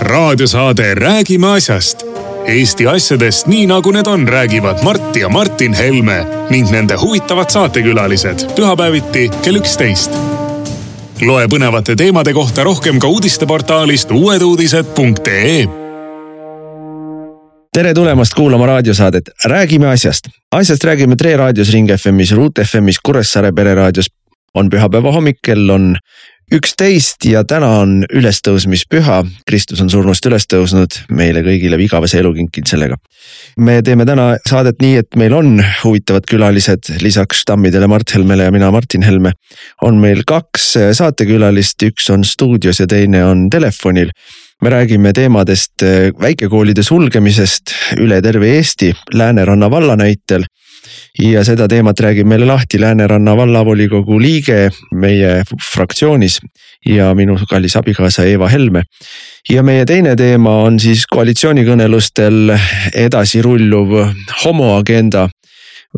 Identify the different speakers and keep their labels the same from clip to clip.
Speaker 1: raadiosaade Räägime asjast. Eesti asjadest nii nagu need on, räägivad Mart ja Martin Helme ning nende huvitavad saatekülalised pühapäeviti kell üksteist. loe põnevate teemade kohta rohkem ka uudisteportaalist uueduudised.ee
Speaker 2: tere tulemast kuulama raadiosaadet Räägime asjast. asjast räägime Tre raadios, Ring FM-is, Ruut FM-is, Kuressaare pereraadios. on pühapäeva hommik, kell on üksteist ja täna on ülestõusmispüha. Kristus on surnust üles tõusnud, meile kõigile igavese elu kinkinud sellega. me teeme täna saadet nii, et meil on huvitavad külalised, lisaks tammidele Mart Helmele ja mina, Martin Helme. on meil kaks saatekülalist, üks on stuudios ja teine on telefonil me räägime teemadest väikekoolide sulgemisest üle terve Eesti Lääneranna valla näitel ja seda teemat räägib meile lahti Lääneranna vallavolikogu liige meie fraktsioonis ja minu kallis abikaasa Eeva Helme. ja meie teine teema on siis koalitsioonikõnelustel edasi rulluv homoagenda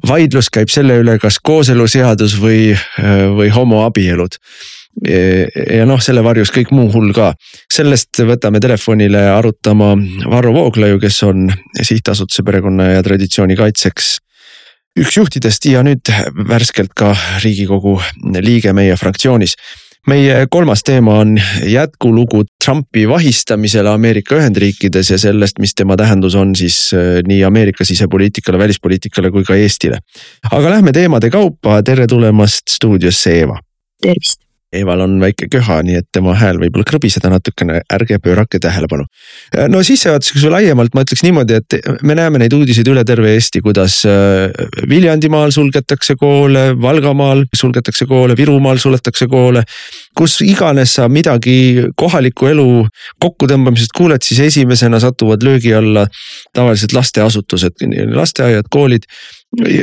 Speaker 2: vaidlus käib selle üle, kas kooseluseadus või, või homoabielud ja noh, selle varjus kõik muu hull ka. sellest võtame telefonile arutama Varro Vooglaiu, kes on sihtasutuse Perekonna ja Traditsiooni Kaitseks üks juhtidest ja nüüd värskelt ka riigikogu liige meie fraktsioonis. meie kolmas teema on jätkulugu Trumpi vahistamisele Ameerika Ühendriikides ja sellest, mis tema tähendus on siis äh, nii Ameerika sisepoliitikale, välispoliitikale kui ka Eestile. aga lähme teemade kaupa, tere tulemast stuudiosse, Eeva.
Speaker 3: tervist
Speaker 2: Eeval on väike köha, nii et tema hääl võib-olla krõbiseda natukene, ärge pöörake tähelepanu. no sissejuhatuseks või laiemalt ma ütleks niimoodi, et me näeme neid uudiseid üle terve Eesti, kuidas äh, Viljandimaal sulgetakse koole, Valgamaal sulgetakse koole, Virumaal suletakse koole. kus iganes sa midagi kohaliku elu kokkutõmbamisest kuuled, siis esimesena satuvad löögi alla tavaliselt lasteasutused, lasteaiad, koolid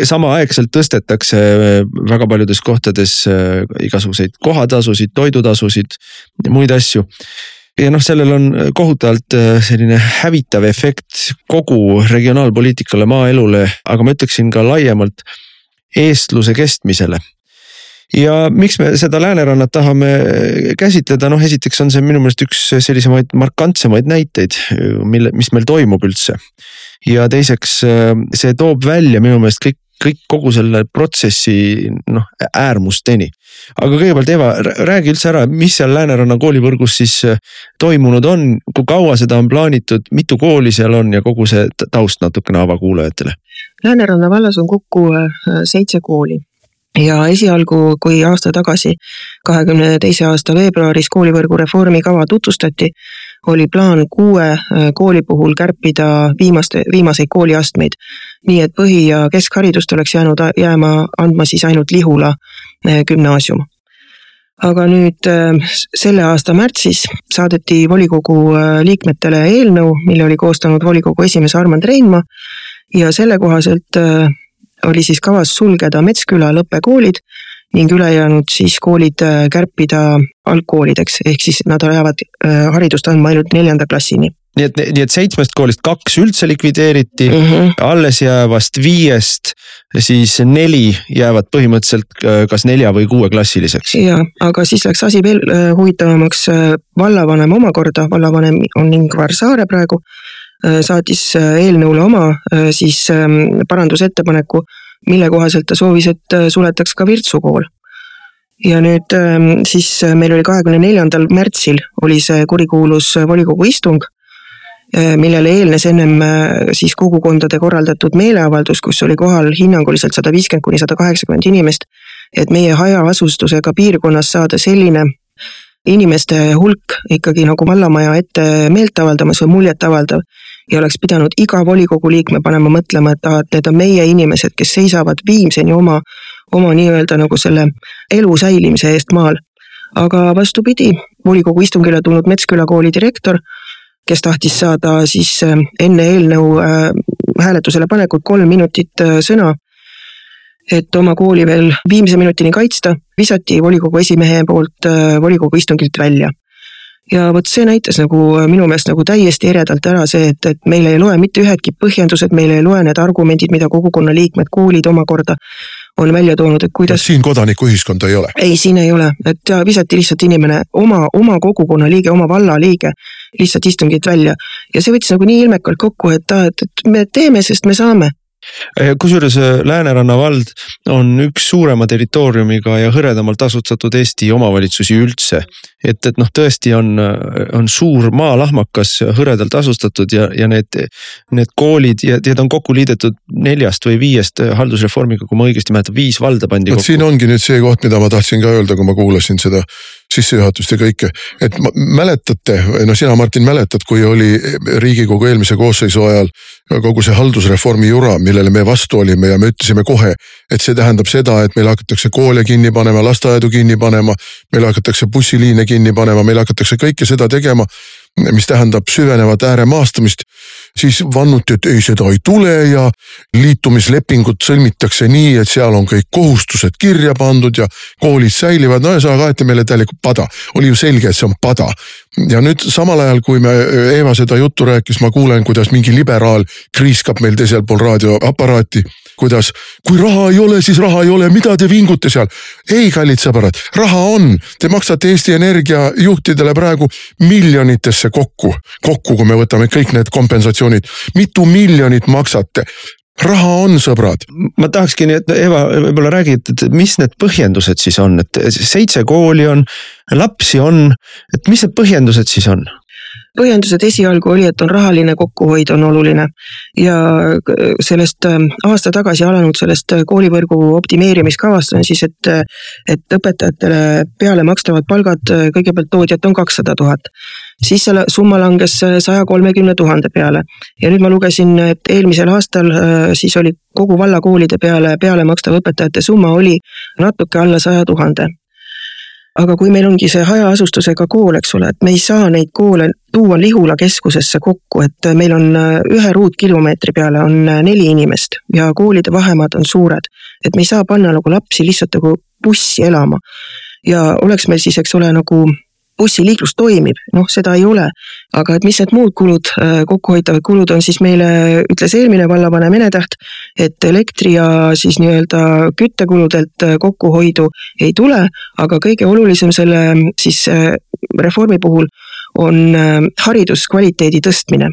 Speaker 2: samaaegselt tõstetakse äh, väga paljudes kohtades äh, igasuguseid kohatasusid, toidutasusid, muid asju. ja noh, sellel on kohutavalt äh, selline hävitav efekt kogu regionaalpoliitikale, maaelule, aga ma ütleksin ka laiemalt eestluse kestmisele ja miks me seda Läänerannat tahame käsitleda, noh esiteks on see minu meelest üks sellisemaid markantsemaid näiteid, mille, mis meil toimub üldse. ja teiseks see toob välja minu meelest kõik, kõik kogu selle protsessi noh äärmusteni. aga kõigepealt Eva, räägi üldse ära, mis seal Lääneranna koolivõrgus siis toimunud on, kui kaua seda on plaanitud, mitu kooli seal on ja kogu see taust natukene ava kuulajatele.
Speaker 3: Lääneranna vallas on kokku seitse kooli ja esialgu, kui aasta tagasi, kahekümne teise aasta veebruaris koolivõrgu reformi kava tutvustati, oli plaan kuue äh, kooli puhul kärpida viimaste, viimaseid kooliastmeid. nii et põhi- ja keskharidust oleks jäänud jääma andma siis ainult Lihula äh, gümnaasium. aga nüüd äh, selle aasta märtsis saadeti volikogu liikmetele eelnõu, mille oli koostanud volikogu esimees Armand Reinmaa ja selle kohaselt oli siis kavas sulgeda Metsküla lõppekoolid ning ülejäänud siis koolid äh, kärpida algkoolideks, ehk siis nad jäävad äh, haridust andma ainult neljanda klassini.
Speaker 2: Nii et, nii et seitsmest koolist kaks üldse likvideeriti. Mm, -hmm. alles jäävast viiest siis neli jäävad põhimõtteliselt äh, kas nelja või kuueklassiliseks.
Speaker 3: ja, aga siis läks asi veel huvitavamaks, vallavanem omakorda, vallavanem on Ingvar Saare praegu saatis äh, eelnõule oma äh, siis ähm, parandusettepaneku, mille kohaselt ta soovis, et suletaks ka Virtsu kool. ja nüüd ähm, siis meil oli kahekümne neljandal märtsil oli see kurikuulus volikogu istung, millele eelnes ennem siis kogukondade korraldatud meeleavaldus, kus oli kohal hinnanguliselt sada viiskümmend kuni sada kaheksakümmend inimest. et meie hajaasustusega piirkonnas saada selline inimeste hulk ikkagi nagu vallamaja ette meelt avaldamas või muljet avaldav. Ja oleks pidanud iga volikogu liikme panema mõtlema, et aa, et need on meie inimesed, kes seisavad viimseni oma, oma nii-öelda nagu selle elu säilimise eest maal. aga vastupidi, volikogu istungile tulnud Metsküla kooli direktor, kes tahtis saada siis äh, enne eelnõu äh, hääletusele panekut kolm minutit äh, sõna et oma kooli veel viimse minutini kaitsta, visati volikogu esimehe poolt volikogu istungilt välja. Ja vot see näitas nagu äh, minu meelest nagu täiesti eredalt ära see, et, et meile ei loe mitte ühedki põhjendused, meile ei loe need argumendid, mida kogukonna liikmed, koolid omakorda on välja toonud, et kuidas.
Speaker 4: siin kodanikuühiskonda ei ole?
Speaker 3: ei, siin ei ole, et visati lihtsalt inimene, oma, oma kogukonna liige, oma valla liige lihtsalt istungilt välja. ja see võttis nagu nii ilmekalt kokku, et et, et me teeme, sest me saame
Speaker 2: kusjuures eh, Lääneranna vald on üks suurema territooriumiga ja hõredamalt asustatud Eesti omavalitsusi üldse. et, et noh, tõesti on, on suur maalahmakas hõredalt asustatud ja, ja need, need koolid ja need on kokku liidetud neljast või viiest haldusreformiga, kui ma õigesti mäletan, viis valda pandi
Speaker 4: kokku. siin ongi nüüd see koht, mida ma tahtsin ka öelda, kui ma kuulasin seda sissejuhatust ja kõike, et mäletate, no sina, Martin, mäletad, kui oli riigikogu eelmise koosseisu ajal kogu see haldusreformi jura, millele me vastu olime ja me ütlesime kohe, et see tähendab seda, et meil hakatakse koole kinni panema, lasteaedu kinni panema, meil hakatakse bussiliine kinni panema, meil hakatakse kõike seda tegema, mis tähendab süvenevat ääremaastumist siis vannuti, et ei, seda ei tule ja liitumislepingud sõlmitakse nii, et seal on kõik kohustused kirja pandud ja koolid säilivad, no ühesõnaga aeti meile täielikku pada. oli ju selge, et see on pada. ja nüüd samal ajal, kui me Eeva seda juttu rääkis, ma kuulen, kuidas mingi liberaal kriiskab meil teisel pool raadioaparaati kuidas, kui raha ei ole, siis raha ei ole, mida te vingute seal. ei, kallid sõbrad, raha on, te maksate Eesti Energia juhtidele praegu miljonitesse kokku, kokku, kui me võtame kõik need kompensatsioonid, mitu miljonit maksate raha on, sõbrad.
Speaker 2: ma tahakski et Eva võib-olla räägi, et mis need põhjendused siis on, et seitse kooli on, lapsi on, et mis need põhjendused siis on?
Speaker 3: Põhjendused esialgu oli, et on rahaline kokkuhoid on oluline. Ja sellest ähm, aasta tagasi alanud sellest äh, koolivõrgu optimeerimiskavast on siis, et, äh, et õpetajatele peale makstavad palgad äh, kõigepealt toodi, et on kakssada tuhat. siis selle summa langes saja kolmekümne tuhande peale. Ja nüüd ma lugesin, et eelmisel aastal siis oli kogu vallakoolide peale peale makstav õpetajate summa oli natuke alla saja tuhande aga kui meil ongi see hajaasustusega kool, eks ole, et me ei saa neid koole tuua Lihula keskusesse kokku, et meil on äh, ühe ruutkilomeetri peale on äh, neli inimest ja koolide vahemaad on suured. et me ei saa panna nagu lapsi lihtsalt nagu bussi elama. ja oleks meil siis, eks ole, nagu bussiliiklus toimib, noh, seda ei ole. aga et mis need muud kulud, äh, kokkuhoitavad kulud on, siis meile ütles eelmine vallavanem Ene Täht, et elektri ja siis nii-öelda küttekuludelt äh, kokkuhoidu ei tule, aga kõige olulisem selle siis äh, reformi puhul on hariduskvaliteedi tõstmine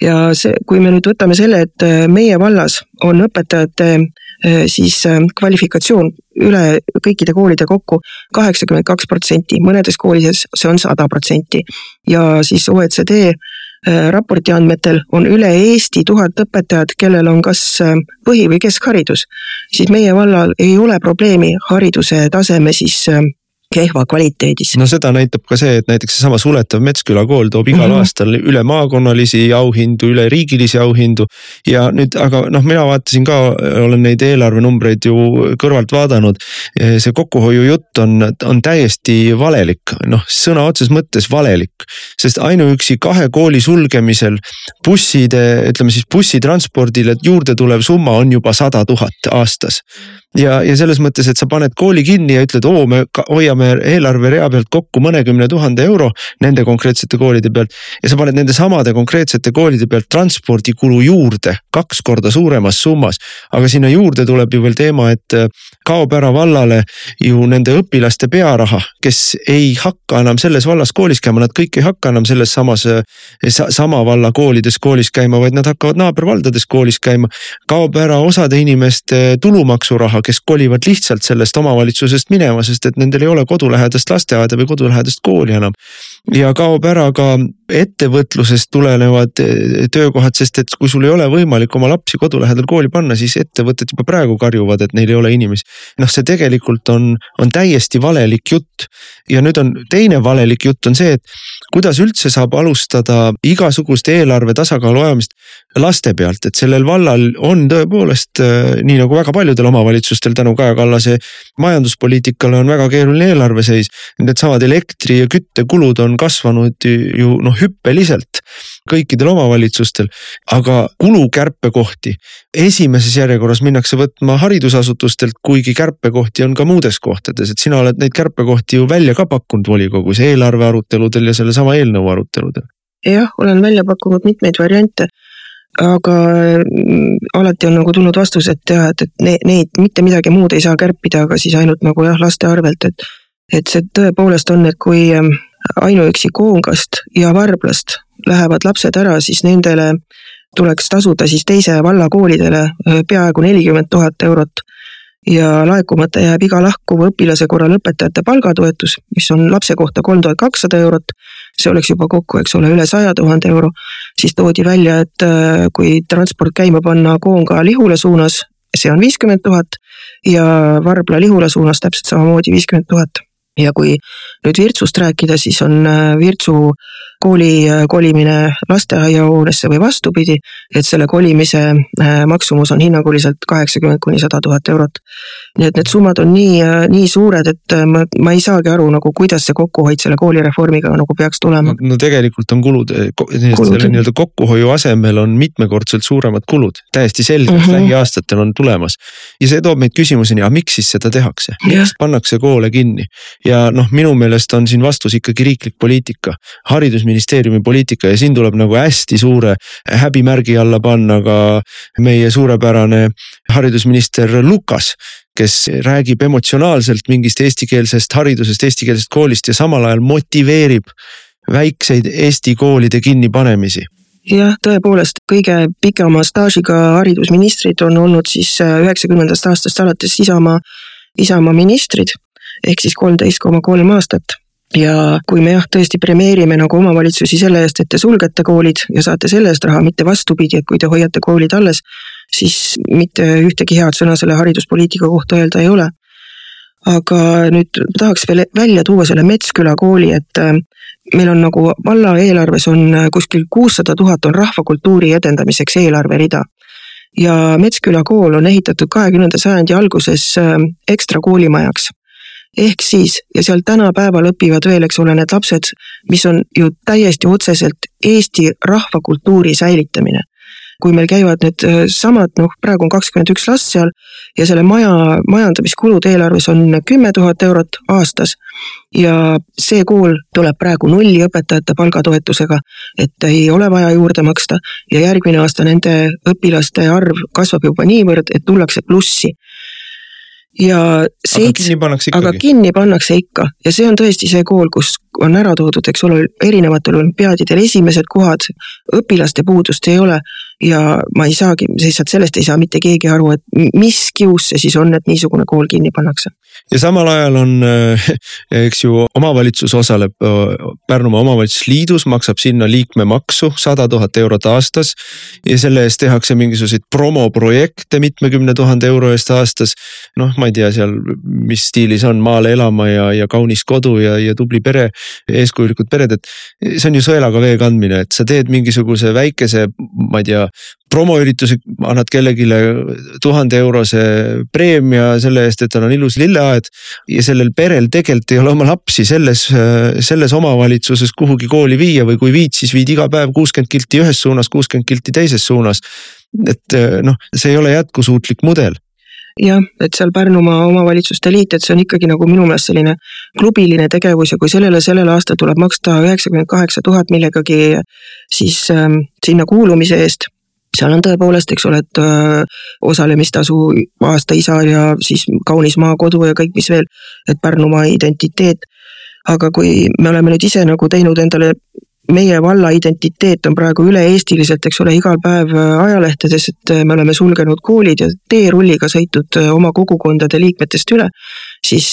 Speaker 3: ja see, kui me nüüd võtame selle, et meie vallas on õpetajate Äh, siis äh, kvalifikatsioon üle kõikide koolide kokku kaheksakümmend kaks protsenti, mõnedes koolides see on sada protsenti. ja siis OECD äh, raporti andmetel on üle Eesti tuhat õpetajat, kellel on kas põhi- või keskharidus. siis meie vallal ei ole probleemi hariduse taseme siis kehva kvaliteedis.
Speaker 2: no seda näitab ka see, et näiteks seesama suletav Metsküla kool toob igal mm -hmm. aastal üle maakonnalisi auhindu, üleriigilisi auhindu. ja nüüd, aga noh, mina vaatasin ka, olen neid eelarvenumbreid ju kõrvalt vaadanud. see kokkuhoiu jutt on, on täiesti valelik, noh sõna otseses mõttes valelik. sest ainuüksi kahe kooli sulgemisel busside, ütleme siis bussitranspordile juurde tulev summa on juba sada tuhat aastas ja, ja selles mõttes, et sa paned kooli kinni ja ütled, oo, me hoiame eelarverea pealt kokku mõnekümne tuhande euro nende konkreetsete koolide pealt. ja sa paned nende samade konkreetsete koolide pealt transpordikulu juurde kaks korda suuremas summas. aga sinna juurde tuleb ju veel teema, et äh, kaob ära vallale ju nende õpilaste pearaha, kes ei hakka enam selles vallas koolis käima, nad kõik ei hakka enam selles samas äh, sa, sama valla koolides koolis käima, vaid nad hakkavad naabervaldades koolis käima. kaob ära osade inimeste tulumaksuraha kes kolivad lihtsalt sellest omavalitsusest minema, sest et nendel ei ole kodulähedast lasteaeda või kodulähedast kooli enam. ja kaob ära ka ettevõtlusest tulenevad eh, töökohad, sest et kui sul ei ole võimalik oma lapsi kodu lähedal kooli panna, siis ettevõtted juba praegu karjuvad, et neil ei ole inimesi. noh, see tegelikult on, on täiesti valelik jutt. ja nüüd on teine valelik jutt on see, et kuidas üldse saab alustada igasugust eelarve tasakaalu ajamist laste pealt, et sellel vallal on tõepoolest äh, nii nagu väga paljudel omavalitsustel tänu Kaja Kallase majanduspoliitikale on väga keeruline eelarveseis. Needsamad elektri ja küttekulud on kasvanud ju noh hüppeliselt kõikidel omavalitsustel, aga kulukärpekohti esimeses järjekorras minnakse võtma haridusasutustelt, kuigi kärpekohti on ka muudes kohtades, et sina oled neid kärpekohti ju välja ka pakkunud volikogus eelarve aruteludel ja sellesama eelnõu aruteludel.
Speaker 3: jah, olen välja pakkunud mitmeid variante aga mm, alati on nagu tulnud vastus, et jah, et, et ne, neid mitte midagi muud ei saa kärpida, aga siis ainult nagu jah, laste arvelt, et. et see tõepoolest on, et kui ähm, ainuüksi Koongast ja Varblast lähevad lapsed ära, siis nendele tuleks tasuda siis teise valla koolidele äh, peaaegu nelikümmend tuhat eurot ja laekumata jääb iga lahkuva õpilase korral õpetajate palgatoetus, mis on lapse kohta kolm tuhat kakssada eurot. See oleks juba kokku, eks ole, üle saja tuhande euro. siis toodi välja, et äh, kui transport käima panna Koonga-Lihula suunas, see on viiskümmend tuhat ja Varbla-Lihula suunas täpselt samamoodi viiskümmend tuhat ja kui nüüd Virtsust rääkida, siis on äh, Virtsu kooli äh, kolimine lasteaiahoonesse või vastupidi, et selle kolimise äh, maksumus on hinnanguliselt kaheksakümmend kuni sada tuhat eurot. nii et need summad on nii, nii suured, et ma, ma ei saagi aru nagu, kuidas see kokkuhoid selle koolireformiga nagu peaks tulema.
Speaker 2: no tegelikult on kulud, selle nii-öelda kokkuhoiu asemel on mitmekordselt suuremad kulud, täiesti selgelt mm -hmm. lähiaastatel on tulemas. ja see toob meid küsimuseni, aga miks siis seda tehakse, miks pannakse koole kinni ja noh, minu meelest on siin vastus ikkagi riiklik poliitika, haridusministeeriumi poliitika ja siin tuleb nagu hästi suure häbimärgi alla panna ka meie suurepärane haridusminister Lukas kes räägib emotsionaalselt mingist eestikeelsest haridusest, eestikeelsest koolist ja samal ajal motiveerib väikseid Eesti koolide kinnipanemisi.
Speaker 3: Jah, tõepoolest kõige pikema staažiga haridusministrid on olnud siis üheksakümnendast aastast alates Isamaa, Isamaa ministrid ehk siis kolmteist koma kolm aastat ja kui me jah, tõesti premeerime nagu omavalitsusi selle eest, et te sulgete koolid ja saate selle eest raha, mitte vastupidi, et kui te hoiate koolid alles, siis mitte ühtegi head sõna selle hariduspoliitika kohta öelda ei ole. aga nüüd tahaks veel välja tuua selle Metsküla kooli, et äh, meil on nagu valla eelarves on äh, kuskil kuussada tuhat on rahvakultuuri edendamiseks eelarverida ja Metsküla kool on ehitatud kahekümnenda sajandi alguses äh, ekstra koolimajaks ehk siis, ja seal tänapäeval õpivad veel, eks ole, need lapsed, mis on ju täiesti otseselt Eesti rahvakultuuri säilitamine. kui meil käivad need äh, samad, noh, praegu on kakskümmend üks last seal ja selle maja majandamiskulud eelarves on kümme tuhat eurot aastas. ja see kool tuleb praegu nulli õpetajate palgatoetusega, et ei ole vaja juurde maksta ja järgmine aasta nende õpilaste arv kasvab juba niivõrd, et tullakse plussi ja seits-, aga kinni pannakse ikka. Ja see on tõesti see kool, kus on ära toodud, eks ole, erinevatel olümpiaadidel esimesed kohad, õpilaste puudust ei ole ja ma ei saagi, lihtsalt sellest ei saa mitte keegi aru, et mis kius see siis on, et niisugune kool kinni pannakse.
Speaker 2: ja samal ajal on, äh, eks ju, omavalitsus osaleb Pärnumaa omavalitsusliidus, maksab sinna liikmemaksu sada tuhat eurot aastas. ja selle eest tehakse mingisuguseid promoprojekte mitmekümne tuhande euro eest aastas. noh, ma ei tea seal, mis stiilis on maale elama ja, ja kaunis kodu ja, ja tubli pere, eeskujulikud pered, et see on ju sõelaga vee kandmine, et sa teed mingisuguse väikese, ma ei tea, promoürituse, annad kellelegi tuhande eurose preemia selle eest, et tal on ilus lilleaed. ja sellel perel tegelikult ei ole oma lapsi selles, selles omavalitsuses kuhugi kooli viia või kui viid, siis viid iga päev kuuskümmend kilti ühes suunas, kuuskümmend kilti teises suunas. et noh, see ei ole jätkusuutlik mudel
Speaker 3: jah, et seal Pärnumaa omavalitsuste liit, et see on ikkagi nagu minu meelest selline klubiline tegevus ja kui sellele sellel aastal tuleb maksta üheksakümmend kaheksa tuhat millegagi siis äh, sinna kuulumise eest seal on tõepoolest, eks ole, et äh, osalemistasu aasta isa ja siis kaunis maakodu ja kõik, mis veel, et Pärnumaa identiteet. aga kui me oleme nüüd ise nagu teinud endale meie valla identiteet on praegu üle-eestiliselt, eks ole, igal päev äh, ajalehtedes, et äh, me oleme sulgenud koolid ja teerulliga sõitnud äh, oma kogukondade liikmetest üle, siis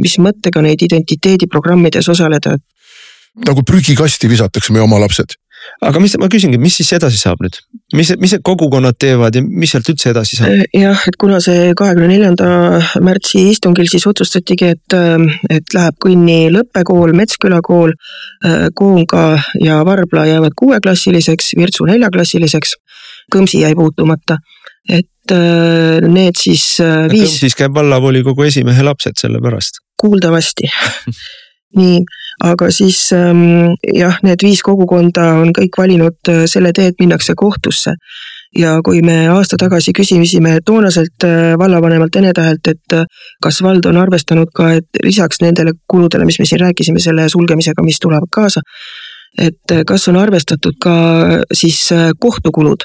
Speaker 3: mis mõttega neid identiteediprogrammides osaleda?
Speaker 4: nagu prügikasti visatakse meie oma lapsed
Speaker 2: aga mis, ma küsingi, mis siis edasi saab nüüd, mis, mis need kogukonnad teevad ja mis sealt üldse edasi saab?
Speaker 3: Äh, jah, et kuna see kahekümne neljanda märtsi istungil siis otsustatigi, et, äh, et läheb Kõnni lõppekool, Metsküla kool, äh, Koonga ja Varbla jäävad kuueklassiliseks, Virtsu neljaklassiliseks. Kõmsi jäi puutumata, et need siis viis.
Speaker 2: Kõmsis käib vallavolikogu esimehe lapsed sellepärast.
Speaker 3: kuuldavasti nii, aga siis ähm, jah, need viis kogukonda on kõik valinud äh, selle tee, et minnakse kohtusse. ja kui me aasta tagasi küsisime toonaselt äh, vallavanemalt Ene Tähelt, et äh, kas vald on arvestanud ka, et lisaks nendele kuludele, mis me siin rääkisime selle sulgemisega, mis tulevad kaasa, et kas on arvestatud ka siis kohtukulud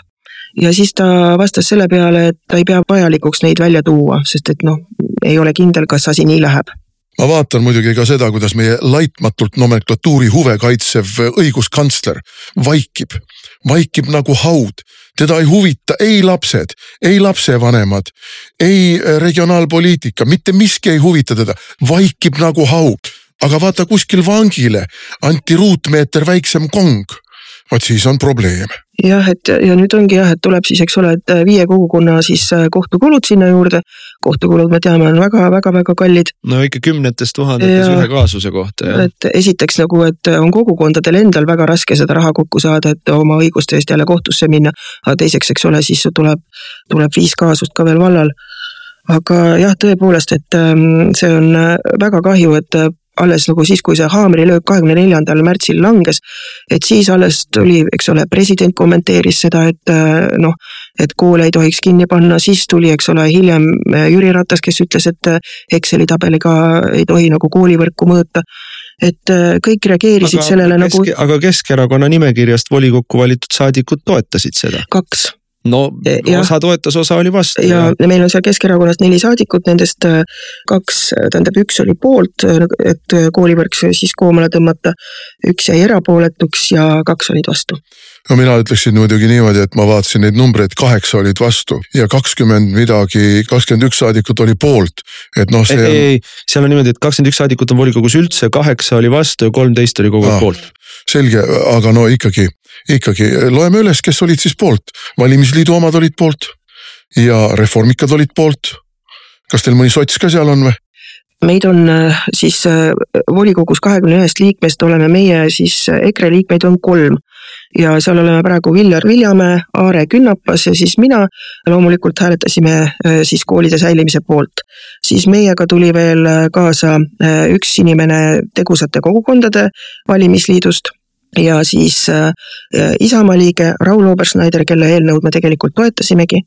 Speaker 3: ja siis ta vastas selle peale, et ta ei pea vajalikuks neid välja tuua, sest et noh, ei ole kindel, kas asi nii läheb
Speaker 4: ma vaatan muidugi ka seda, kuidas meie laitmatult nomenklatuuri huve kaitsev õiguskantsler vaikib, vaikib nagu haud. teda ei huvita ei lapsed, ei lapsevanemad, ei regionaalpoliitika, mitte miski ei huvita teda, vaikib nagu haud. aga vaata kuskil vangile anti ruutmeeter väiksem kong vot siis on probleem.
Speaker 3: Jah, et ja nüüd ongi jah, et tuleb siis, eks ole, et viie kogukonna siis äh, kohtukulud sinna juurde. kohtukulud, me teame, on väga-väga-väga kallid.
Speaker 2: no ikka kümnetes tuhandetes ühe kaasuse kohta,
Speaker 3: et esiteks nagu, et on kogukondadel endal väga raske seda raha kokku saada, et oma õiguste eest jälle kohtusse minna. aga teiseks, eks ole, siis tuleb, tuleb viis kaasust ka veel vallal aga jah, tõepoolest, et ähm, see on äh, väga kahju, et äh, alles nagu siis, kui see haamrilöök kahekümne neljandal märtsil langes. et siis alles tuli, eks ole, president kommenteeris seda, et äh, noh, et koole ei tohiks kinni panna, siis tuli, eks ole, hiljem äh, Jüri Ratas, kes ütles, et äh, Exceli tabeliga ei tohi nagu koolivõrku mõõta et kõik reageerisid aga sellele
Speaker 2: kesk,
Speaker 3: nagu.
Speaker 2: aga Keskerakonna nimekirjast volikokku valitud saadikud toetasid seda?
Speaker 3: kaks
Speaker 2: no ja, osa toetas, osa oli vastu.
Speaker 3: ja, meil on seal Keskerakonnast neli saadikut, nendest äh, kaks, tähendab üks oli poolt, äh, et koolivõrk siis koomale tõmmata. üks jäi erapooletuks ja kaks olid vastu
Speaker 4: no mina ütleksin muidugi niimoodi, et ma vaatasin neid numbreid, kaheksa olid vastu ja kakskümmend midagi, kakskümmend üks saadikut oli poolt, et noh, see.
Speaker 2: ei, ei, seal on niimoodi, et kakskümmend üks saadikut on volikogus üldse, kaheksa oli vastu ja kolmteist oli kogu aeg poolt.
Speaker 4: Selge, aga no ikkagi ikkagi loeme üles, kes olid siis poolt, valimisliidu omad olid poolt ja reformikad olid poolt. kas teil mõni sots ka seal on või?
Speaker 3: meid on äh, siis äh, volikogus kahekümne ühest liikmest oleme meie siis äh, EKRE liikmeid on kolm. ja seal oleme praegu Viljar Viljamäe, Aare Künnapas ja siis mina. loomulikult hääletasime siis koolide säilimise poolt. siis meiega tuli veel kaasa üks inimene Tegusate Kogukondade valimisliidust ja siis äh, Isamaa liige Raul Obersneider, kelle eelnõud me tegelikult toetasimegi,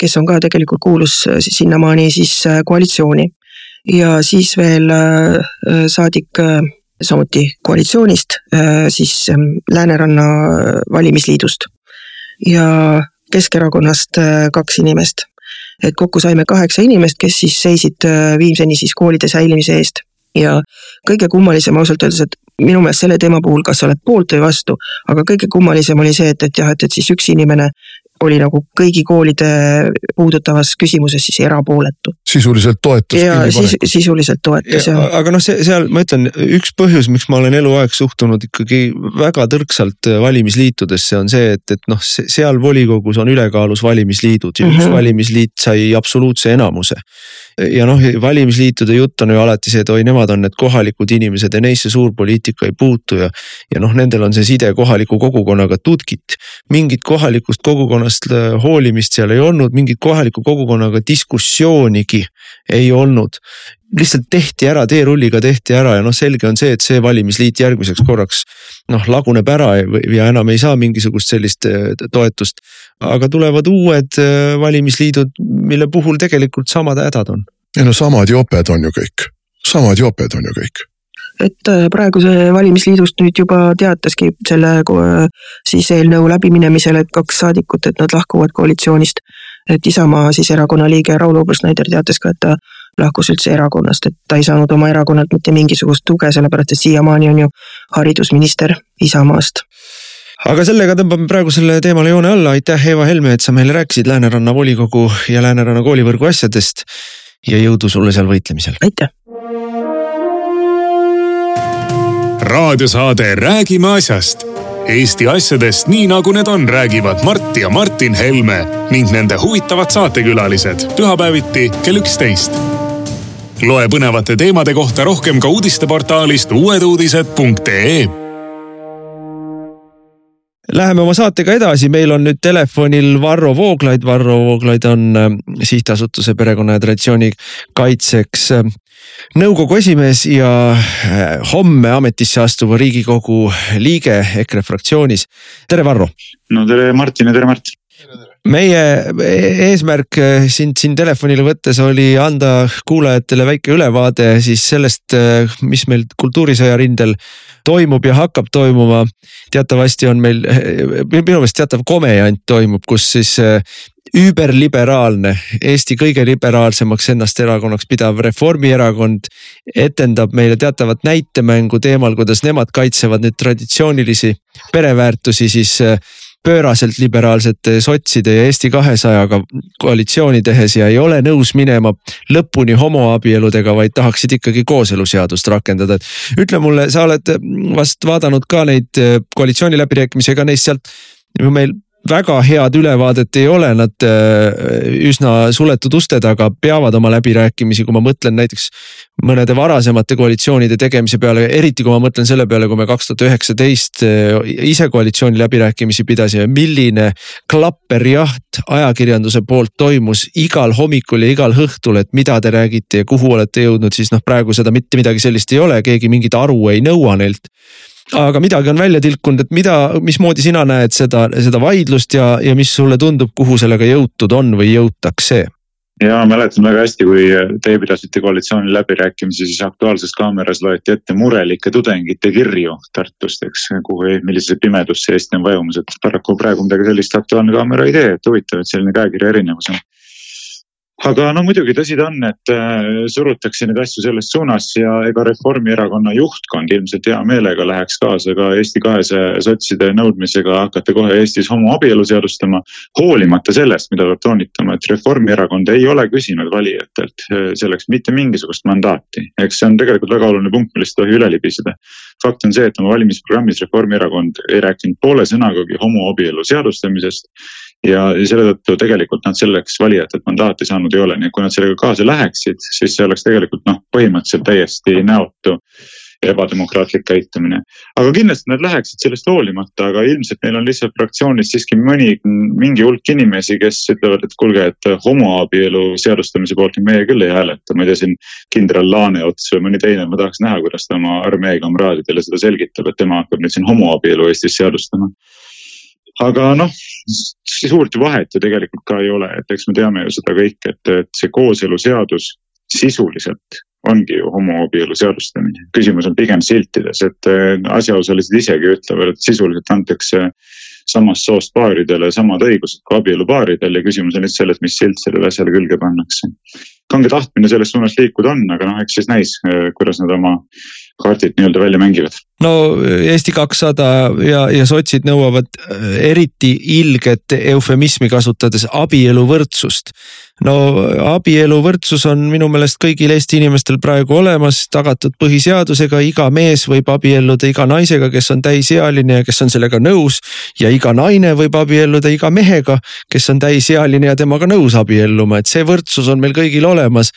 Speaker 3: kes on ka tegelikult kuulus äh, sinnamaani siis äh, koalitsiooni. ja siis veel äh, äh saadik äh, samuti koalitsioonist, siis ähm, Lääneranna valimisliidust ja Keskerakonnast kaks inimest. et kokku saime kaheksa inimest, kes siis seisid Viimseni siis koolide säilimise eest ja kõige kummalisem ausalt öeldes, et minu meelest selle teema puhul, kas sa oled poolt või vastu, aga kõige kummalisem oli see, et, et jah, et, et siis üks inimene oli nagu kõigi koolide puudutavas küsimuses siis erapooletu.
Speaker 4: sisuliselt toetas.
Speaker 3: ja sis, sisuliselt toetas jah.
Speaker 2: aga noh, see seal ma ütlen, üks põhjus, miks ma olen eluaeg suhtunud ikkagi väga tõrksalt valimisliitudesse on see, et, et noh, seal volikogus on ülekaalus valimisliidud ja mm -hmm. üks mhm. valimisliit sai absoluutse enamuse ja noh, valimisliitude jutt on ju alati see, et oi, nemad on need kohalikud inimesed ja neisse suur poliitika ei puutu ja. ja noh, nendel on see side kohaliku kogukonnaga tutkit. mingit kohalikust kogukonnast äh, hoolimist seal ei olnud, mingit kohaliku kogukonnaga diskussioonigi ei olnud lihtsalt tehti ära, teerulliga tehti ära ja noh, selge on see, et see valimisliit järgmiseks korraks noh, laguneb ära ja enam ei saa mingisugust sellist äh, toetust. aga tulevad uued äh, valimisliidud, mille puhul tegelikult samad hädad on.
Speaker 4: ei no samad joped on ju kõik, samad joped on ju kõik
Speaker 3: et äh, praeguse valimisliidust nüüd juba teataski selle siis eelnõu läbiminemisel, et kaks saadikut, et nad lahkuvad koalitsioonist. Et Isamaa siis erakonna liige Raul Obersneider teatas ka, et ta lahkus üldse erakonnast, et ta ei saanud oma erakonnalt mitte mingisugust tuge, sellepärast et siiamaani on ju haridusminister Isamaast
Speaker 2: aga sellega tõmbame praegu selle teemale joone alla, aitäh, Eva Helme, et sa meile rääkisid Lääneranna volikogu ja Lääneranna koolivõrgu asjadest. ja jõudu sulle seal võitlemisel.
Speaker 3: aitäh.
Speaker 1: raadiosaade Räägime asjast Eesti asjadest nii nagu need on, räägivad Mart ja Martin Helme ning nende huvitavad saatekülalised. Pühapäeviti kell üksteist. Loe põnevate teemade kohta rohkem ka uudisteportaalist uueduudised.ee.
Speaker 2: Läheme oma saatega edasi, meil on nüüd telefonil Varro Vooglaid, Varro Vooglaid on äh, sihtasutuse Perekonna ja Traditsiooni Kaitseks äh, nõukogu esimees ja äh, homme ametisse astuva riigikogu liige EKRE fraktsioonis. tere, Varro.
Speaker 5: no tere, Martin ja tere, Mart.
Speaker 2: meie eesmärk äh, sind siin telefonile võttes oli anda kuulajatele väike ülevaade siis sellest, äh, mis meil kultuurisõja rindel toimub ja hakkab toimuma. teatavasti on meil, minu meelest teatav komejant toimub, kus siis überliberaalne, Eesti kõige liberaalsemaks ennast erakonnaks pidav Reformierakond etendab meile teatavat näitemängu teemal, kuidas nemad kaitsevad neid traditsioonilisi pereväärtusi siis äh, pööraselt liberaalsete sotside ja Eesti kahesajaga koalitsiooni tehes ja ei ole nõus minema lõpuni homoabieludega, vaid tahaksid ikkagi kooseluseadust rakendada. et ütle mulle, sa oled vast vaadanud ka neid äh, koalitsiooniläbirääkimisi, ega neist sealt meil väga head ülevaadet ei ole, nad äh, üsna suletud uste taga peavad oma läbirääkimisi, kui ma mõtlen näiteks mõnede varasemate koalitsioonide tegemise peale, eriti kui ma mõtlen selle peale, kui me kaks tuhat üheksateist äh, ise koalitsiooni läbirääkimisi pidasime, milline klapperjaht ajakirjanduse poolt toimus igal hommikul ja igal õhtul, et mida te räägite ja kuhu olete jõudnud, siis noh, praegu seda mitte midagi sellist ei ole, keegi mingit aru ei nõua neilt aga midagi on välja tilkunud, et mida, mismoodi sina näed seda, seda vaidlust ja, ja mis sulle tundub, kuhu sellega jõutud on või jõutakse?
Speaker 5: ja mäletan väga hästi, kui teie pidasite koalitsiooni läbirääkimisi, siis Aktuaalses Kaameras loeti ette murelike tudengite kirju Tartust, eks, kuhu, millisesse pimedusse Eesti on vajumas, et paraku praegu midagi sellist Aktuaalne Kaamera ei tee, et huvitav, et selline käekirja erinevus on aga no muidugi tõsi ta on, et äh, surutakse neid asju selles suunas ja ega Reformierakonna juhtkond ilmselt hea meelega läheks kaasa ka Eesti kahesaja sotside nõudmisega hakata kohe Eestis homoabielu seadustama. hoolimata sellest, mida peab toonitama, et Reformierakond ei ole küsinud valijatelt äh, selleks mitte mingisugust mandaati. eks see on tegelikult väga oluline punkt, millest ei tohi üle libiseda. fakt on see, et oma valimisprogrammis Reformierakond ei rääkinud poole sõnagagi homoabielu seadustamisest ja, selle tõttu tegelikult nad selleks valijatelt mandaati saanud ei ole, nii et kui nad sellega kaasa läheksid, siis see oleks tegelikult noh, põhimõtteliselt täiesti näotu ebademokraatlik käitumine. aga kindlasti nad läheksid sellest hoolimata, aga ilmselt neil on lihtsalt fraktsioonis siiski mõni, mingi hulk inimesi, kes ütlevad, et kuulge, et homoabielu seadustamise poolt meie küll ei hääleta. ma ei tea, siin kindral Laaneots või mõni teine, ma tahaks näha, kuidas ta oma armee kamraadidele seda selgitab, et tema hakkab nüüd siin homoabielu Eestis seadustama aga noh, suurt vahet ju tegelikult ka ei ole, et eks me teame ju seda kõik, et, et see kooseluseadus sisuliselt ongi ju homoabielu seadustamine. küsimus on pigem siltides, et äh, asjaosalised isegi ütlevad, et sisuliselt antakse samast soost paaridele samad õigused kui abielupaaridel ja küsimus on nüüd selles, mis silt sellele asjale külge pannakse. kange tahtmine selles suunas liikuda on, aga noh, eks siis näis, äh, kuidas nad oma kaardid nii-öelda välja mängivad.
Speaker 2: No Eesti kakssada ja, ja sotsid nõuavad äh, eriti ilget eufemismi kasutades abieluvõrdsust no abieluvõrdsus on minu meelest kõigil Eesti inimestel praegu olemas, tagatud põhiseadusega, iga mees võib abielluda iga naisega, kes on täisealine ja kes on sellega nõus. ja iga naine võib abielluda iga mehega, kes on täisealine ja temaga nõus abielluma, et see võrdsus on meil kõigil olemas.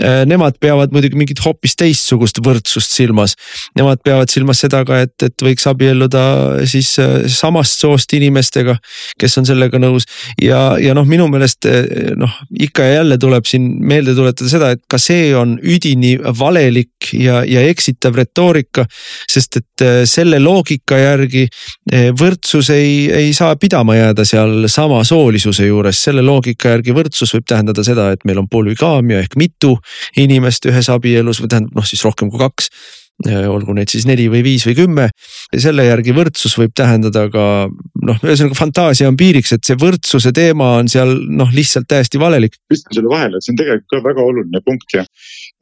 Speaker 2: Äh, nemad peavad muidugi mingit hoopis teistsugust võrdsust silmas. Nemad peavad silmas seda ka, et, et võiks abielluda siis äh, samast soost inimestega, kes on sellega nõus ja, ja noh, minu meelest äh, noh ikka ja jälle tuleb siin meelde tuletada seda, et ka see on üdini valelik ja, ja eksitav retoorika. sest et äh, selle loogika järgi võrdsus ei, ei saa pidama jääda seal samasoolisuse juures, selle loogika järgi võrdsus võib tähendada seda, et meil on polügaamia ehk mitu inimest ühes abielus või tähendab noh, siis rohkem kui kaks olgu neid siis neli või viis või kümme. selle järgi võrdsus võib tähendada ka noh, ühesõnaga fantaasia on piiriks, et see võrdsuse teema on seal noh, lihtsalt täiesti valelik.
Speaker 5: viskan selle vahele, et see on tegelikult ka väga oluline punkt ja,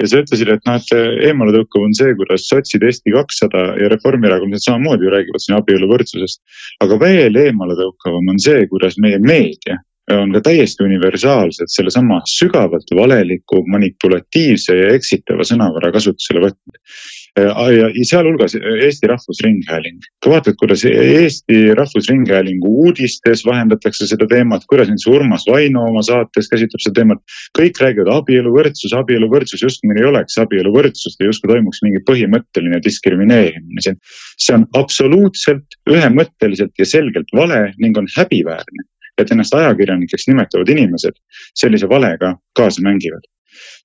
Speaker 5: ja sa ütlesid, et noh, et eemale tõukav on see, kuidas sotsid Eesti kakssada ja reformierakondlased samamoodi ju räägivad siin abieluvõrdsusest. aga veel eemale tõukavam on see, kuidas meie meedia on ka täiesti universaalsed sellesama sügavalt valeliku, manipulatiivse ja eksitava sõnavara kasutusele võtnud Äh, ja sealhulgas Eesti Rahvusringhääling. vaatad, kuidas Eesti Rahvusringhäälingu uudistes vahendatakse seda teemat, kuidas näiteks Urmas Vaino oma saates käsitleb seda teemat. kõik räägivad abieluvõrdsus, abieluvõrdsus, justkui meil ei oleks abieluvõrdsust ja justkui toimuks mingi põhimõtteline diskrimineerimine siin. see on absoluutselt ühemõtteliselt ja selgelt vale ning on häbiväärne, et ennast ajakirjanikeks nimetavad inimesed sellise valega kaasa mängivad.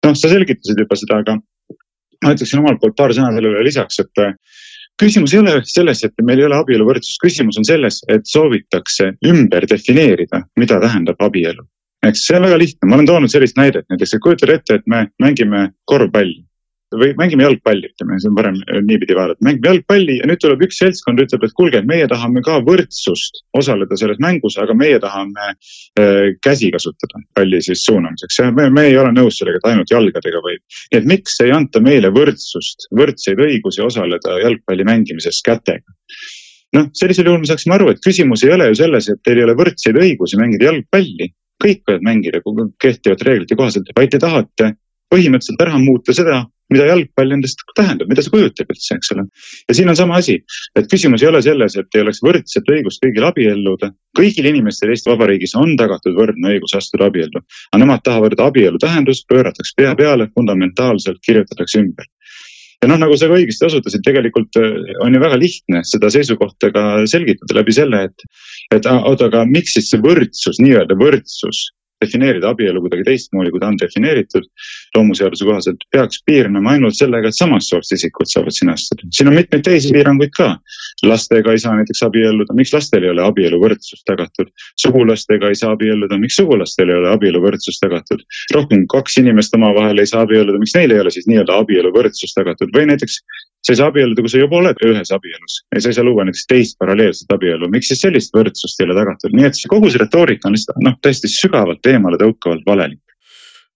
Speaker 5: noh, sa selgitasid juba seda, aga ma ütleksin omalt poolt paar sõna sellele lisaks, et küsimus ei ole selles, et meil ei ole abieluvõrdsust, küsimus on selles, et soovitakse ümber defineerida, mida tähendab abielu. eks see on väga lihtne, ma olen toonud sellist näidet. Näiteks, et kujutage ette, et me mängime korvpalli või mängime jalgpalli, ütleme, see on parem niipidi vaadata, mängime jalgpalli ja nüüd tuleb üks seltskond, ütleb, et kuulge, et meie tahame ka võrdsust osaleda selles mängus, aga meie tahame äh, käsi kasutada palli siis suunamiseks me, me ei ole nõus sellega, et ainult jalgadega võib. nii et miks ei anta meile võrdsust, võrdseid õigusi osaleda jalgpalli mängimises kätega? noh, sellisel juhul me saaksime aru, et küsimus ei ole ju selles, et teil ei ole võrdseid õigusi mängida jalgpalli, kõik võivad mängida kehtivate reeglite kohaselt, vaid te tahate põhimõtteliselt ära muuta seda, mida jalgpall endast tähendab, mida see kujutab üldse, eks ole. ja siin on sama asi, et küsimus ei ole selles, et ei oleks võrdset õigust kõigil abielluda. kõigil inimestel Eesti Vabariigis on tagatud võrdne õigus astuda abiellu, aga nemad tahavad, et abielu tähendus pööratakse pea peale, fundamentaalselt kirjutatakse ümber ja noh, nagu sa ka õigesti osutasid, tegelikult äh, on ju väga lihtne seda seisukohta ka selgitada läbi selle, et, et oota, aga miks siis see võrdsus, nii-öelda võrdsus defineerida abielu kuidagi teistmoodi, kui ta on defineeritud loomuseaduse kohaselt, peaks piirnema ainult sellega, et samast soost isikud saavad sinna astuda. siin on mitmeid teisi piiranguid ka. lastega ei saa näiteks abielluda, miks lastel ei ole abieluvõrdsus tagatud? sugulastega ei saa abielluda, miks sugulastel ei ole abieluvõrdsus tagatud? rohkem kui kaks inimest omavahel ei saa abielluda, miks neil ei ole siis nii-öelda abieluvõrdsus tagatud või näiteks sa ei saa abielluda, kui sa juba oled ühes abielus ja sa ei saa luua näiteks teist paralleelset abielu, miks siis sellist võrdsust ei ole tagatud, nii et see kogu see retoorika on lihtsalt noh, täiesti sügavalt eemale tõukavalt valelik.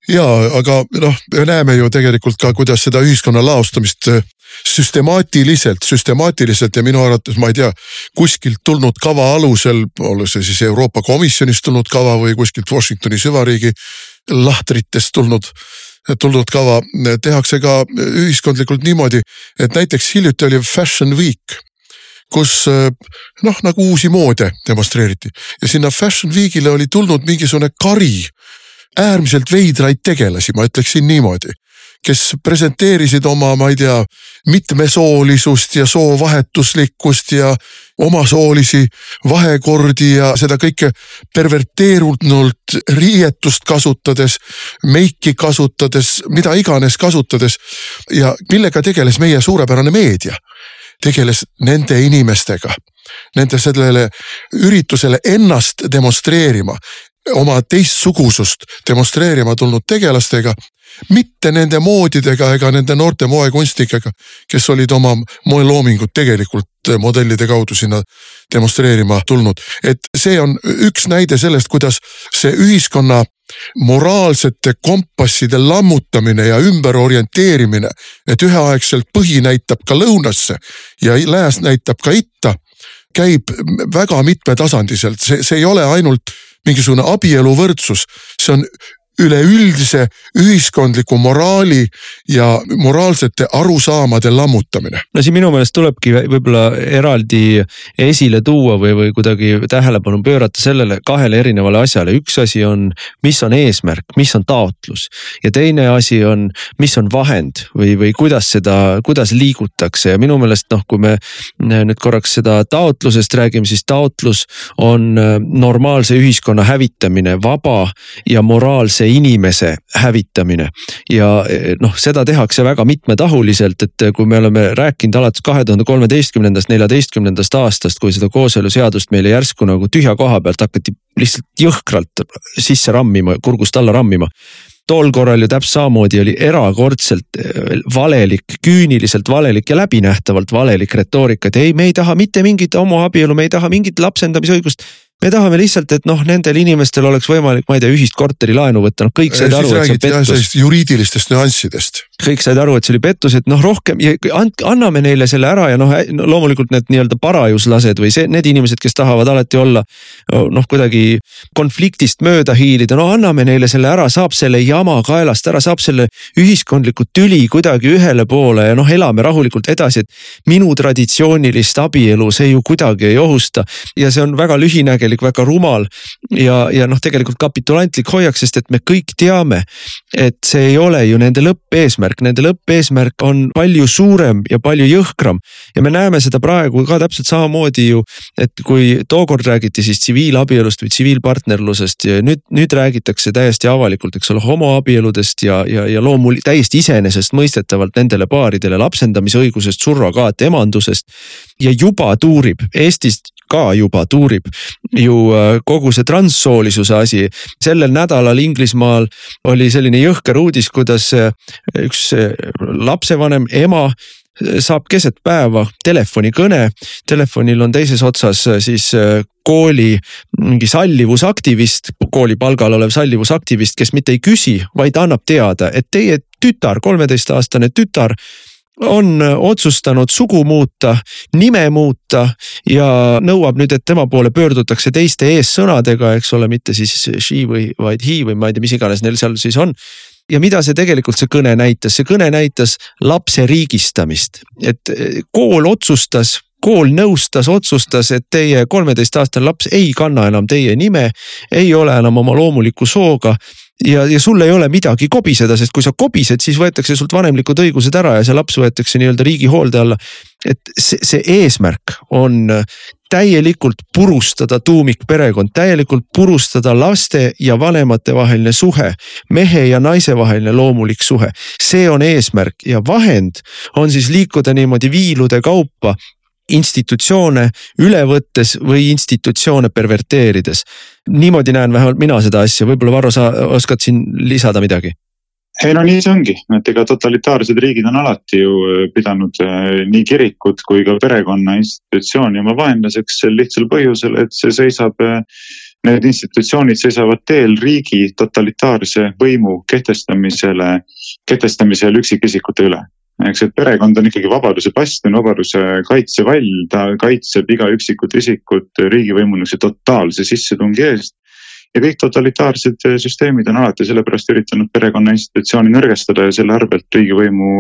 Speaker 4: Ja aga noh, me näeme ju tegelikult ka, kuidas seda ühiskonna laostamist äh, süstemaatiliselt, süstemaatiliselt ja minu arvates ma ei tea, kuskilt tulnud kava alusel, olles see siis Euroopa Komisjonist tulnud kava või kuskilt Washingtoni süvariigi lahtritest tulnud tulnud kava tehakse ka ühiskondlikult niimoodi, et näiteks hiljuti oli Fashion Week kus noh, nagu uusi moode demonstreeriti. Ja sinna Fashion Weekile oli tulnud mingisugune kari. Äärmiselt veidraid tegelasi, ma ütleksin niimoodi kes presenteerisid oma, ma ei tea, mitmesoolisust ja soovahetuslikkust ja omasoolisi vahekordi ja seda kõike perverteerunult riietust kasutades, meiki kasutades, mida iganes kasutades. ja millega tegeles meie suurepärane meedia? tegeles nende inimestega, nende sellele üritusele ennast demonstreerima, oma teistsugusust demonstreerima tulnud tegelastega mitte nende moodidega ega nende noorte moekunstnikega, kes olid oma moeloomingut tegelikult modellide kaudu sinna demonstreerima tulnud. et see on üks näide sellest, kuidas see ühiskonna moraalsete kompasside lammutamine ja ümberorienteerimine, et üheaegselt põhi näitab ka lõunasse ja lääs näitab ka itta, käib väga mitmetasandiliselt, see, see ei ole ainult mingisugune abieluvõrdsus, see on üleüldise ühiskondliku moraali ja moraalsete arusaamade lammutamine.
Speaker 2: no siin minu meelest tulebki võib-olla eraldi esile tuua või, või kuidagi tähelepanu pöörata sellele kahele erinevale asjale, üks asi on, mis on eesmärk, mis on taotlus. Ja teine asi on, mis on vahend või, või kuidas seda, kuidas liigutakse. Ja minu meelest noh, kui me nüüd korraks seda taotlusest räägime, siis taotlus on normaalse ühiskonna hävitamine, vaba ja moraalse inimese hävitamine. ja eh, noh, seda tehakse väga mitmetahuliselt, et kui me oleme rääkinud alates kahe tuhande kolmeteistkümnendast, neljateistkümnendast aastast, kui seda kooseluseadust meile järsku nagu tühja koha pealt hakati lihtsalt jõhkralt sisse rammima, kurgust alla rammima tol korral ju täpselt samamoodi oli erakordselt eh, valelik, küüniliselt valelik ja läbinähtavalt valelik retoorika, et ei, me ei taha mitte mingit homoabielu, me ei taha mingit lapsendamisõigust me tahame lihtsalt, et noh, nendel inimestel oleks võimalik, ma ei tea, ühist korterilaenu võtta, noh kõik said aru, et see on pettus.
Speaker 4: juriidilistest nüanssidest.
Speaker 2: Kõik said aru, et see oli pettus, et noh, rohkem ja andke, anname neile selle ära ja noh, loomulikult need nii-öelda parajuslased või see, need inimesed, kes tahavad alati olla noh, kuidagi konfliktist mööda hiilida, no anname neile selle ära, saab selle jama kaelast ära, saab selle ühiskondliku tüli kuidagi ühele poole ja noh, elame rahulikult edasi, et minu traditsioonilist abielu see ju kuidagi ei ohusta. Ja see on väga lühinägelik väga rumal ja, ja noh, tegelikult kapitulantlik hoiak, sest et me kõik teame, et see ei ole ju nende lõppeesmärk eesmärk, nende lõppeesmärk on palju suurem ja palju jõhkram. ja me näeme seda praegu ka täpselt samamoodi ju, et kui tookord räägiti siis tsiviilabielust või tsiviilpartnerlusest ja nüüd, nüüd räägitakse täiesti avalikult, eks ole, homoabieludest ja, ja, ja loomul- täiesti iseenesestmõistetavalt nendele paaridele lapsendamisõigusest, surrogaatemandusest. Ja juba tuurib Eestist ka juba tuurib ju äh, kogu see transsoolisuse asi. sellel nädalal Inglismaal oli selline jõhker uudis, kuidas äh, üks äh, lapsevanem, ema saab keset päeva telefonikõne. Telefonil on teises otsas siis kooli mingi sallivusaktivist, kooli palgal olev sallivusaktivist, kes mitte ei küsi, vaid annab teada, et teie tütar, kolmeteistaastane tütar on otsustanud sugu muuta, nime muuta ja nõuab nüüd, et tema poole pöördutakse teiste eessõnadega, eks ole, mitte siis she või vaid he või ma ei tea, mis iganes neil seal siis on. Ja mida see tegelikult see kõne näitas, see kõne näitas lapse riigistamist, et kool otsustas kool nõustas, otsustas, et teie kolmeteistaastane laps ei kanna enam teie nime, ei ole enam oma loomuliku sooga ja, ja sul ei ole midagi kobiseda, sest kui sa kobised, siis võetakse sult vanemlikud õigused ära ja see laps võetakse nii-öelda riigi hoolde alla. et see, see eesmärk on täielikult purustada tuumikperekond, täielikult purustada laste ja vanemate vaheline suhe, mehe ja naise vaheline loomulik suhe. see on eesmärk ja vahend on siis liikuda niimoodi viilude kaupa institutsioone üle võttes või institutsioone perverteerides. niimoodi näen vähemalt mina seda asja, võib-olla Varro, sa oskad siin lisada midagi?
Speaker 5: ei no nii see ongi, et ega totalitaarsed riigid on alati ju äh, pidanud äh, nii kirikut kui ka perekonna institutsiooni oma vaenlaseks sel lihtsal põhjusel, et see seisab. Äh, need institutsioonid seisavad teel riigi totalitaarse võimu kehtestamisele, kehtestamisel üksikisikute üle eks, et perekond on ikkagi vabaduse bastion, vabaduse kaitsevall, ta kaitseb iga üksikut isikut riigivõimu niisuguse totaalse sissetungi eest. ja kõik totalitaarsed süsteemid on alati sellepärast üritanud perekonna institutsiooni nõrgestada ja selle arvelt riigivõimu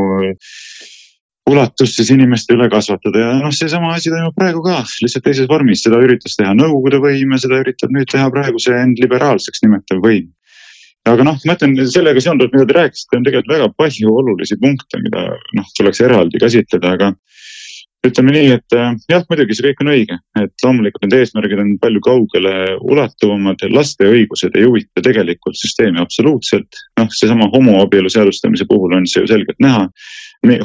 Speaker 5: ulatust siis inimeste üle kasvatada. Ja noh, seesama asi toimub praegu ka, lihtsalt teises vormis, seda üritas teha Nõukogude võim ja seda üritab nüüd teha praegu see end liberaalseks nimetav võim aga noh, ma ütlen sellega seonduvalt, mida te rääkisite, on tegelikult väga palju olulisi punkte, mida noh, tuleks eraldi käsitleda, aga ütleme nii, et äh, jah, muidugi see kõik on õige, et loomulikult need eesmärgid on palju kaugele ulatuvamad, laste õigused ei huvita tegelikult süsteemi absoluutselt. noh, seesama homoabielu seadustamise puhul on see ju selgelt näha.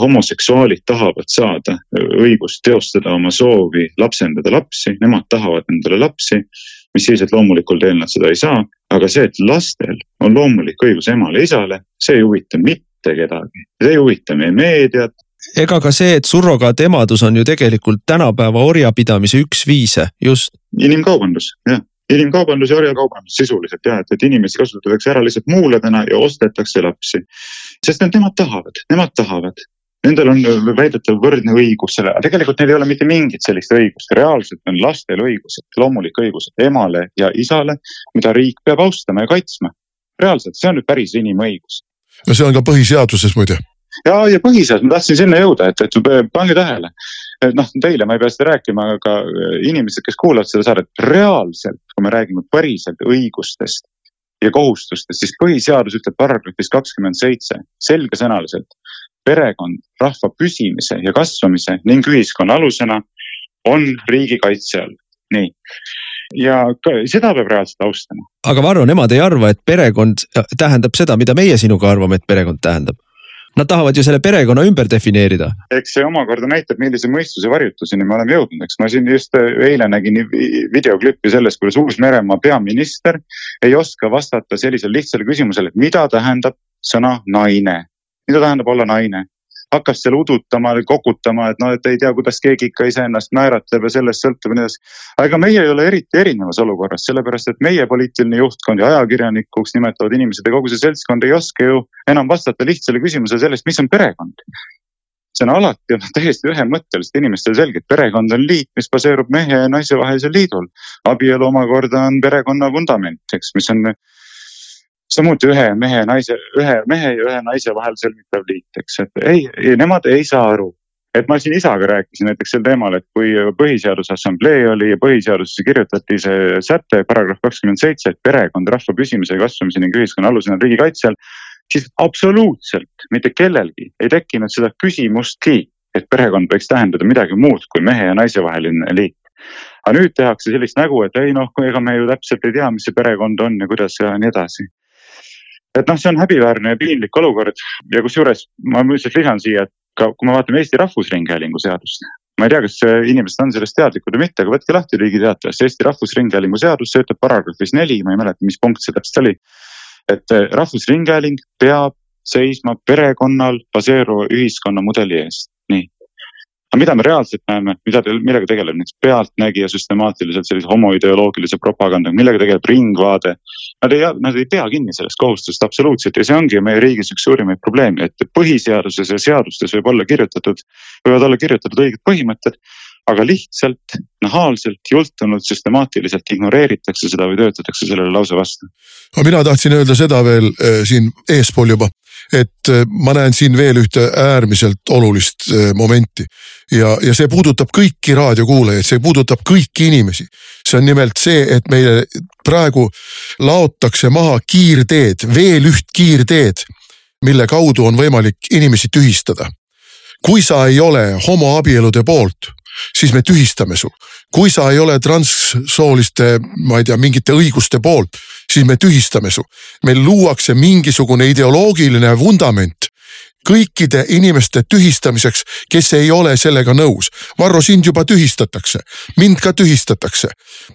Speaker 5: homoseksuaalid tahavad saada õigust teostada oma soovi lapsendada lapsi, nemad tahavad endale lapsi mis siis, et loomulikul teel nad seda ei saa, aga see, et lastel on loomulik õigus emale ja isale, see ei huvita mitte kedagi, see ei huvita meie meediat.
Speaker 2: ega ka see, et surrogaatemadus on ju tegelikult tänapäeva orjapidamise üks viise, just.
Speaker 5: inimkaubandus, jah inimkaubandus ja orjakaubandus sisuliselt jah, et, et inimesi kasutatakse ära lihtsalt muuladena ja ostetakse lapsi. sest nemad tahavad, nemad tahavad, Nendel on väidetav võrdne õigus sellele, aga tegelikult neil ei ole mitte mingit sellist õigust, reaalselt on lastel õigused, loomulik õigus emale ja isale, mida riik peab austama ja kaitsma. reaalselt, see on nüüd päris inimõigus.
Speaker 4: no see on ka põhiseaduses muide
Speaker 5: ja, ja põhiseadus, ma tahtsin sinna jõuda, et, et pange tähele. et noh, teile ma ei pea seda rääkima, aga inimesed, kes kuulavad seda saadet, reaalselt, kui me räägime päriselt õigustest ja kohustustest, siis põhiseadus ütleb paragrahvis kakskümmend seitse selgesõnaliselt perekond rahva püsimise ja kasvamise ning ühiskonna alusena on riigi kaitse all, nii. ja seda peab reaalselt austama.
Speaker 2: aga Varro, nemad ei arva, et perekond tähendab seda, mida meie sinuga arvame, et perekond tähendab? Nad tahavad ju selle perekonna ümber defineerida.
Speaker 5: eks see omakorda näitab, millise mõistuse varjutuseni me oleme jõudnud, eks ma siin just eile nägin videoklippi sellest, kuidas Uus-Meremaa peaminister ei oska vastata sellisele lihtsale küsimusele, et mida tähendab sõna naine mida tähendab olla naine. Hakkas seal udutama, kokutama, et noh, et ei tea, kuidas keegi ikka iseennast määratleb ja sellest sõltub ja nii edasi. aga meie ei ole eriti erinevas olukorras, sellepärast et meie poliitiline juhtkond ja ajakirjanikuks nimetavad inimesed ja kogu see seltskond ei oska ju enam vastata lihtsale küsimusele sellest, mis on perekond see on alati olnud täiesti ühemõtteliselt inimestele selge, et perekond on liit, mis baseerub mehe ja naise vahelisel liidul. abielu omakorda on perekonna vundament, eks, mis on samuti ühe mehe, naise, ühe mehe ja ühe naise vahel sõlmitav liit, eks, et ei, ei, nemad ei saa aru. et ma siin isaga rääkisin näiteks sel teemal, et kui Põhiseaduse Assamblee oli ja põhiseadusesse kirjutati see säte, paragrahv kakskümmend seitse, et perekond rahva püsimise ja kasvamise ning ühiskonna alusena on riigi kaitse all siis absoluutselt mitte kellelgi ei tekkinud seda küsimustki, et perekond võiks tähendada midagi muud kui mehe ja naise vaheline liit. aga nüüd tehakse sellist nägu, et ei noh, ega me ju täpselt ei tea, mis see perekond on ja kuidas ja nii edasi. Et noh, see on häbiväärne ja piinlik olukord. Ja kusjuures ma lihtsalt lisan siia, et ka kui me vaatame Eesti Rahvusringhäälingu seadust, ma ei tea, kas inimesed on sellest teadlikud või mitte, aga võtke lahti Riigi Teatajast, Eesti Rahvusringhäälingu seadus, see ütleb paragrahvis neli, ma ei mäleta, mis punkt see täpselt oli. et eh, Rahvusringhääling peab seisma perekonnal baseeruva ühiskonnamudeli eest, nii aga mida me reaalselt näeme, mida, millega tegeleb näiteks Pealtnägija süstemaatiliselt sellise homoideoloogilise propagandaga, millega tegeleb Ringvaade. Nad ei, nad ei pea kinni sellest kohustusest absoluutselt ja see ongi meie riigis üks suurimaid probleeme, et põhiseaduses ja seadustes võib olla kirjutatud, võivad olla kirjutatud õiged põhimõtted aga lihtsalt nahaalselt, jultunult, süstemaatiliselt ignoreeritakse seda või töötatakse sellele lause vastu.
Speaker 4: aga mina tahtsin öelda seda veel äh, siin eespool juba, et äh, ma näen siin veel ühte äärmiselt olulist äh, momenti ja, ja see puudutab kõiki raadiokuulajaid, see puudutab kõiki inimesi. see on nimelt see, et meile praegu laotakse maha kiirteed, veel üht kiirteed, mille kaudu on võimalik inimesi tühistada kui sa ei ole homoabielude poolt, siis me tühistame su. Kui sa ei ole transsooliste, ma ei tea, mingite õiguste poolt, siis me tühistame su. meil luuakse mingisugune ideoloogiline vundament kõikide inimeste tühistamiseks, kes ei ole sellega nõus. Varro, sind juba tühistatakse, mind ka tühistatakse.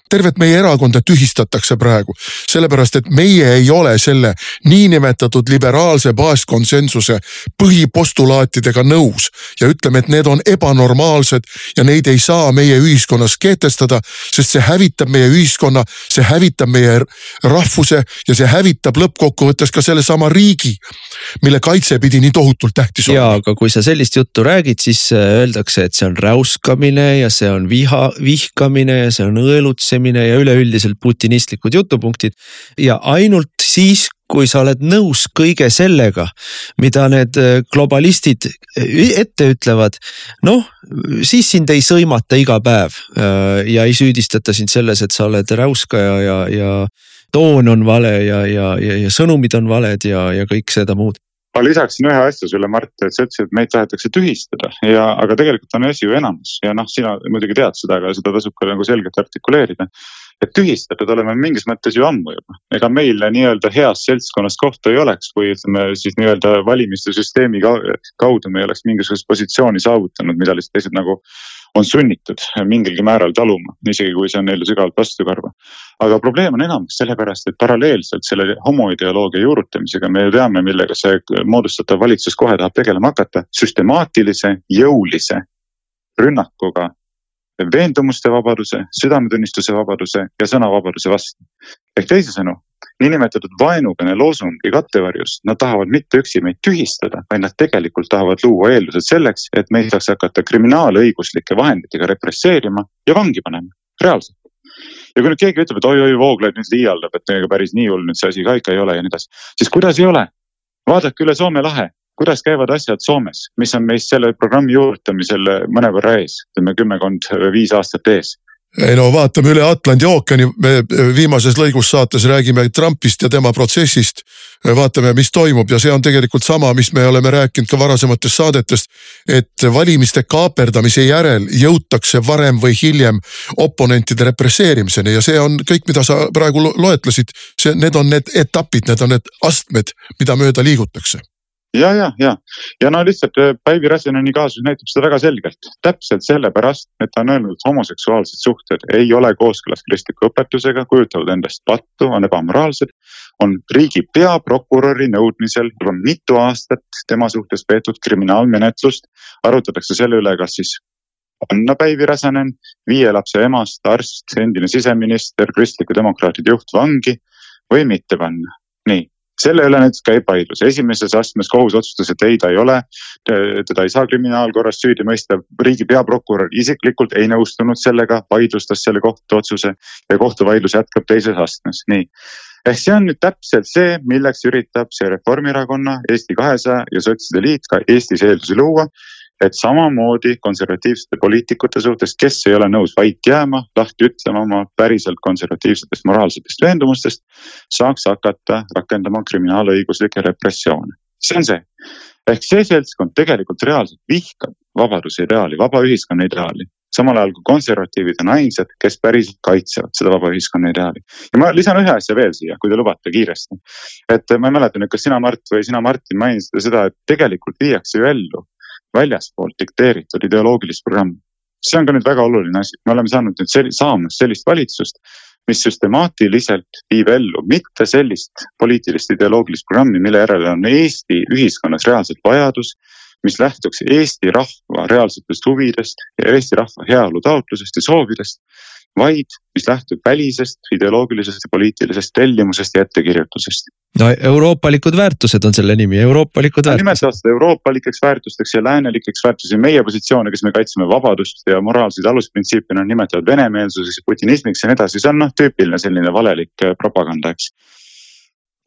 Speaker 4: tervet meie erakonda tühistatakse praegu, sellepärast et meie ei ole selle niinimetatud liberaalse baaskonsensuse põhipostulaatidega nõus ja ütleme, et need on ebanormaalsed ja neid ei saa meie ühiskonnas kehtestada, sest see hävitab meie ühiskonna, see hävitab meie rahvuse ja see hävitab lõppkokkuvõttes ka sellesama riigi, mille kaitse pidi nii tohutu tohutult tähtis
Speaker 2: on. ja, aga kui sa sellist juttu räägid, siis äh, öeldakse, et see on räuskamine ja see on viha, vihkamine ja see on õelutsemine ja üleüldiselt putinistlikud jutupunktid. ja ainult siis, kui sa oled nõus kõige sellega, mida need äh, globalistid äh, ette ütlevad, noh, siis sind ei sõimata iga päev ja ei süüdistata sind selles, et sa oled räuskaja ja, ja toon on vale ja, ja, ja, ja sõnumid on valed ja, ja kõik seda muud
Speaker 5: ma lisaksin ühe asja sulle, Mart, et sa ütlesid, et meid tahetakse tühistada ja, aga tegelikult on asi ju enamus ja noh, sina muidugi tead seda, aga seda tasub ka nagu selgelt artikuleerida. et tühistatud oleme mingis mõttes ju ammu juba, ega meil nii-öelda heas seltskonnas kohta ei oleks, kui ütleme siis nii-öelda valimiste süsteemi kaudu me ei oleks mingisugust positsiooni saavutanud, mida lihtsalt teised nagu on sunnitud mingilgi määral taluma, isegi kui see on neile sügavalt vastukarva. Aga probleem on enamus sellepärast, et paralleelselt selle homoideoloogia juurutamisega me ju teame, millega see moodustatav valitsus kohe tahab tegelema hakata, süstemaatilise, jõulise rünnakuga veendumuste vabaduse, südametunnistuse vabaduse ja sõnavabaduse vastu. ehk teisisõnu, niinimetatud vaenukõne loosungi kattevarjus, nad tahavad mitte üksi meid tühistada, vaid nad tegelikult tahavad luua eeldused selleks, et meid saaks hakata kriminaalõiguslike vahenditega represseerima ja vangi panema, reaalselt. Ja kui nüüd keegi ütleb, et oi-oi, Vooglaid nüüd liialdab, et ega päris nii hull nüüd see asi ka ikka ei ole ja nii edasi, siis kuidas ei ole? vaadake üle Soome lahe, kuidas käivad asjad Soomes, mis on meist selle programmi juurutamisel mõnevõrra ees, ütleme kümmekond, viis aastat ees
Speaker 4: ei no vaatame üle Atlandi ookeani, me viimases lõigus saates räägime Trumpist ja tema protsessist. vaatame, mis toimub ja see on tegelikult sama, mis me oleme rääkinud ka varasematest saadetest. et valimiste kaaperdamise järel jõutakse varem või hiljem oponentide represseerimiseni ja see on kõik, mida sa praegu loetlesid. see, need on need etapid, need on need astmed, mida mööda liigutakse
Speaker 5: ja, ja, ja, ja no lihtsalt äh, Päivi Räseneni kaasus näitab seda väga selgelt. täpselt sellepärast, et ta on öelnud, et homoseksuaalsed suhted ei ole kooskõlas kristliku õpetusega, kujutavad endast pattu, on ebamoraalsed. on riigi peaprokuröri nõudmisel juba mitu aastat tema suhtes peetud kriminaalmenetlust. arutatakse selle üle, kas siis panna Päivi Räsänen, viie lapse emast, arst, endine siseminister, kristliku demokraatide juht vangi või mitte panna. nii selle üle näiteks käib vaidlus, esimeses astmes kohus otsustas, et ei, ta ei ole, teda ei saa kriminaalkorras süüdi mõista. riigi peaprokurör isiklikult ei nõustunud sellega, vaidlustas selle kohtuotsuse ja kohtuvaidlus jätkab teises astmes, nii ehk see on nüüd täpselt see, milleks üritab see Reformierakonna, Eesti kahesaja ja sotside liit ka Eestis eeldusi luua. Et samamoodi konservatiivsete poliitikute suhtes, kes ei ole nõus vait jääma, lahti ütlema oma päriselt konservatiivsetest moraalsetest veendumustest, saaks hakata rakendama kriminaalõiguslikke repressioone. see on see, ehk see seltskond tegelikult reaalselt vihkab vabaduse ideaali, vaba ühiskonna ideaali samal ajal kui konservatiivid on ainsad, kes päriselt kaitsevad seda vaba ühiskonna ideaali. ja ma lisan ühe asja veel siia, kui te lubate kiiresti. et ma ei mäleta nüüd, kas sina, Mart või sina, Martin, mainisite seda, et tegelikult viiakse ju ellu väljaspoolt dikteeritud ideoloogilist programmi. see on ka nüüd väga oluline asi, me oleme saanud nüüd sel-, saamas sellist valitsust, mis süstemaatiliselt viib ellu mitte sellist poliitilist ideoloogilist programmi, mille järele on Eesti ühiskonnas reaalselt vajadus mis lähtuks Eesti rahva reaalsetest huvidest ja Eesti rahva heaolu taotlusest ja soovidest, vaid mis lähtub välisest ideoloogilisest ja poliitilisest tellimusest ja ettekirjutusest.
Speaker 2: no euroopalikud väärtused on selle nimi, euroopalikud väärtused.
Speaker 5: nimetavad seda euroopalikeks väärtusteks ja läänelikeks väärtuseks ja meie positsioone, kes me kaitseme vabadust ja moraalseid alusprintsiipe, nad nimetavad venemeelsuseks ja putinismiks ja nii edasi, see on noh, tüüpiline selline valelik äh, propaganda, eks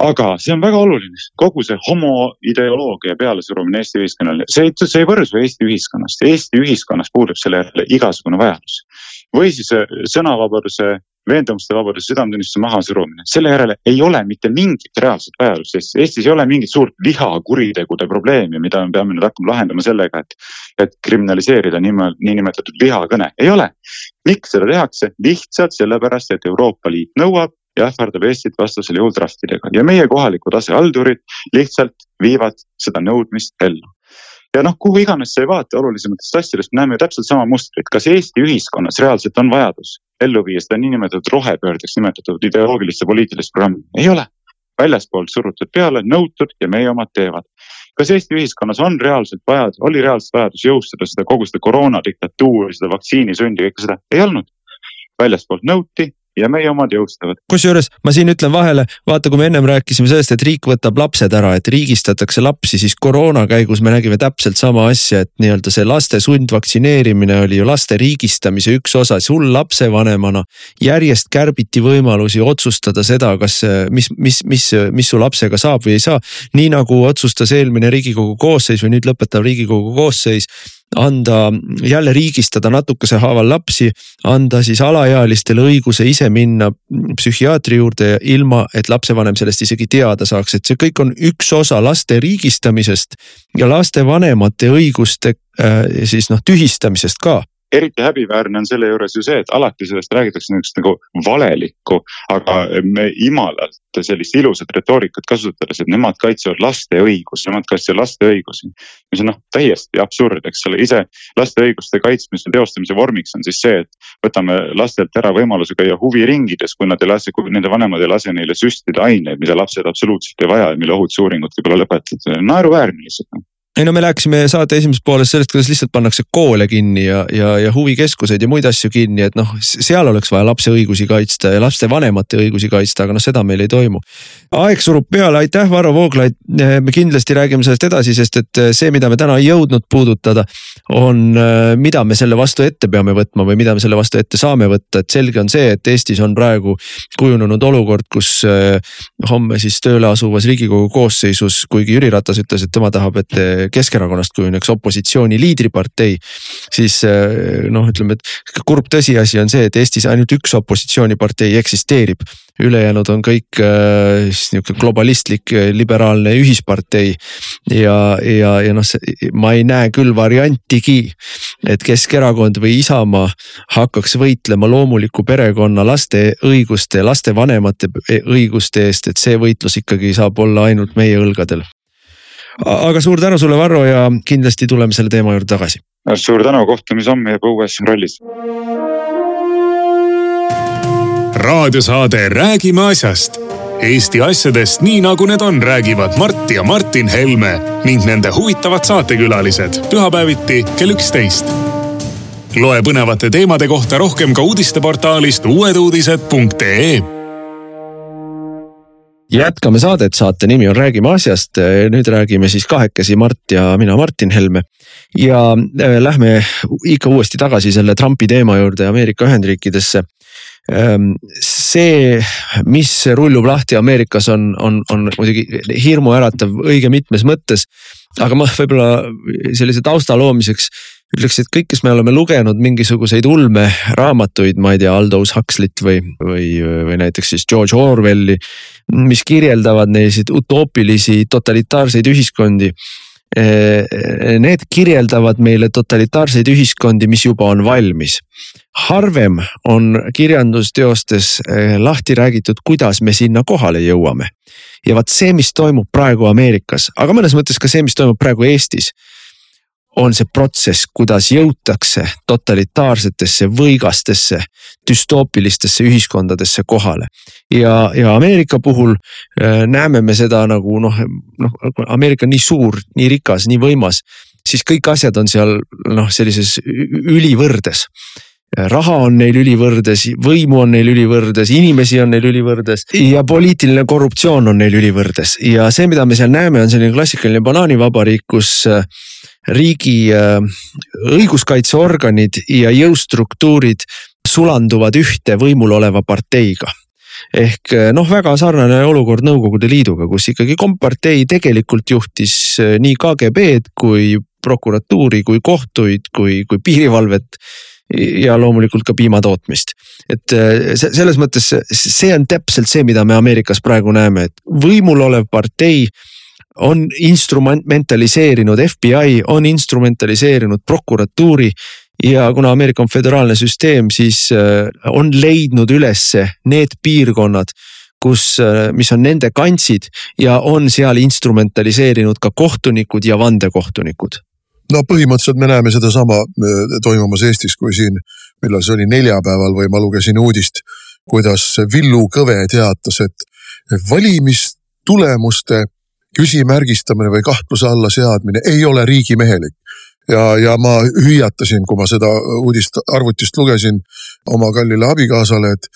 Speaker 5: aga see on väga oluline, kogu see homoideoloogia pealesurumine Eesti ühiskonnale, see, see ei võrsu Eesti ühiskonnast, Eesti ühiskonnas puudub selle järele igasugune vajadus. või siis äh, sõnavabaduse, veendumuste vabaduse, südametunnistuse mahasurumine, selle järele ei ole mitte mingit reaalset vajadust Eestis, Eestis ei ole mingit suurt vihakuritegude probleemi, mida me peame nüüd hakkama lahendama sellega, et. et kriminaliseerida nimel, niinimetatud vihakõne, ei ole. miks seda tehakse? lihtsalt sellepärast, et Euroopa Liit nõuab ja ähvardab Eestit vastasel juhul trahvidega ja meie kohalikud asehaldurid lihtsalt viivad seda nõudmist ellu. ja noh, kuhu iganes sa ei vaata olulisematest asjadest, näeme täpselt sama mustrit, kas Eesti ühiskonnas reaalselt on vajadus ellu viia seda niinimetatud rohepöördeks nimetatud ideoloogilist ja poliitilist programmi, ei ole. väljaspoolt surutud peale, nõutud ja meie omad teevad kas Eesti ühiskonnas on reaalselt vajadus, oli reaalselt vajadus jõustada seda kogu seda koroonadiktatuuri, seda vaktsiinisundi, kõike seda, ei olnud. väljaspoolt nõuti, ja meie omad jõustavad.
Speaker 2: kusjuures ma siin ütlen vahele, vaata, kui me ennem rääkisime sellest, et riik võtab lapsed ära, et riigistatakse lapsi, siis koroona käigus me nägime täpselt sama asja, et nii-öelda see laste sundvaktsineerimine oli ju laste riigistamise üks osa, sul lapsevanemana. järjest kärbiti võimalusi otsustada seda, kas, mis, mis, mis, mis su lapsega saab või ei saa. nii nagu otsustas eelmine riigikogu koosseis või nüüd lõpetav riigikogu koosseis anda, jälle riigistada natukese haaval lapsi, anda siis alaealistele õiguse ise minna psühhiaatri juurde, ilma et lapsevanem sellest isegi teada saaks, et see kõik on üks osa laste riigistamisest ja lastevanemate õiguste äh, siis noh tühistamisest ka
Speaker 5: eriti häbiväärne on selle juures ju see, et alati sellest räägitakse niisugust nagu valelikku, aga me imalalt sellist ilusat retoorikat kasutades, et nemad kaitsevad laste õigusi, nemad kaitsevad laste õigusi. mis on noh, täiesti absurd, eks ole, ise laste õiguste kaitsmise, teostamise vormiks on siis see, et võtame lastelt ära võimaluse käia huviringides, kui nad ei lase, kui nende vanemad ei lase neile süstida aineid, mida lapsed absoluutselt ei vaja ja mille ohutusuuringud võib-olla lõpetatud, naeruväärne lihtsalt
Speaker 2: ei no me rääkisime saate esimeses pooles sellest, kuidas lihtsalt pannakse koole kinni ja, ja, ja huvikeskuseid ja muid asju kinni, et noh, seal oleks vaja lapse õigusi kaitsta ja lastevanemate õigusi kaitsta, aga noh, seda meil ei toimu. aeg surub peale, aitäh, Varro Vooglaid. me kindlasti räägime sellest edasi, sest et see, mida me täna ei jõudnud puudutada, on, mida me selle vastu ette peame võtma või mida me selle vastu ette saame võtta, et selge on see, et Eestis on praegu kujunenud olukord, kus homme siis tööle asuvas riigikogu koosseisus, kuigi Jüri Ratas ütles, et tema tahab, et Keskerakonnast kujuneks opositsiooni liidripartei. siis eh, noh, ütleme, et kurb tõsiasi on see, et Eestis ainult üks opositsioonipartei eksisteerib. ülejäänud on kõik äh, nihuke globalistlik eh, liberaalne ühispartei. ja, ja, ja noh, ma ei näe küll variantigi, et Keskerakond või Isamaa hakkaks võitlema loomuliku perekonna laste õiguste, lastevanemate õiguste eest, et see võitlus ikkagi saab olla ainult meie õlgadel aga suur tänu sulle, Varro ja kindlasti tuleme selle teema juurde tagasi.
Speaker 5: suur tänu, kohtumise homme juba uues rollis.
Speaker 1: raadiosaade Räägime asjast. Eesti asjadest nii nagu need on, räägivad Mart ja Martin Helme ning nende huvitavad saatekülalised pühapäeviti kell üksteist. loe põnevate teemade kohta rohkem ka uudisteportaalist uueduudised.ee
Speaker 2: jätkame saadet, saate nimi on Räägime asjast, nüüd räägime siis kahekesi, Mart ja mina, Martin Helme. ja äh, lähme ikka uuesti tagasi selle Trumpi teema juurde Ameerika Ühendriikidesse. Ähm, see, mis rullub lahti Ameerikas, on, on, on muidugi hirmuäratav õige mitmes mõttes aga ma võib-olla sellise tausta loomiseks ütleks, et kõik, kes me oleme lugenud mingisuguseid ulmeraamatuid, ma ei tea, Aldous Huxley't või, või, või näiteks siis George Orwelli. mis kirjeldavad neid utoopilisi totalitaarseid ühiskondi. Eh, need kirjeldavad meile totalitaarseid ühiskondi, mis juba on valmis. harvem on kirjandusteostes eh, lahti räägitud, kuidas me sinna kohale jõuame. ja vot see, mis toimub praegu Ameerikas, aga mõnes mõttes ka see, mis toimub praegu Eestis on see protsess, kuidas jõutakse totalitaarsetesse, võigastesse, düstoopilistesse ühiskondadesse kohale. ja, ja Ameerika puhul äh, näeme me seda nagu noh, noh Ameerika on nii suur, nii rikas, nii võimas, siis kõik asjad on seal noh, sellises ülivõrdes raha on neil ülivõrdes, võimu on neil ülivõrdes, inimesi on neil ülivõrdes ja poliitiline korruptsioon on neil ülivõrdes. Ja see, mida me seal näeme, on selline klassikaline banaanivabariik, kus äh, riigi äh, õiguskaitseorganid ja jõustruktuurid sulanduvad ühte võimul oleva parteiga. Ehk äh, noh, väga sarnane olukord Nõukogude Liiduga, kus ikkagi kompartei tegelikult juhtis nii KGB-d kui prokuratuuri, kui kohtuid, kui, kui piirivalvet ja loomulikult ka piimatootmist. et selles mõttes see on täpselt see, mida me Ameerikas praegu näeme, et võimul olev partei on instrumentaliseerinud, FBI on instrumentaliseerinud prokuratuuri ja kuna Ameerika on föderaalne süsteem, siis äh, on leidnud ülesse need piirkonnad, kus, äh, mis on nende kantsid ja on seal instrumentaliseerinud ka kohtunikud ja vandekohtunikud
Speaker 4: no põhimõtteliselt me näeme sedasama äh, toimumas Eestis, kui siin, millal see oli, neljapäeval või ma lugesin uudist, kuidas Villu Kõve teatas, et valimistulemuste küsimärgistamine või kahtluse alla seadmine ei ole riigimehelik. ja, ja ma hüüatasin, kui ma seda uudist arvutist lugesin oma kallile abikaasale, et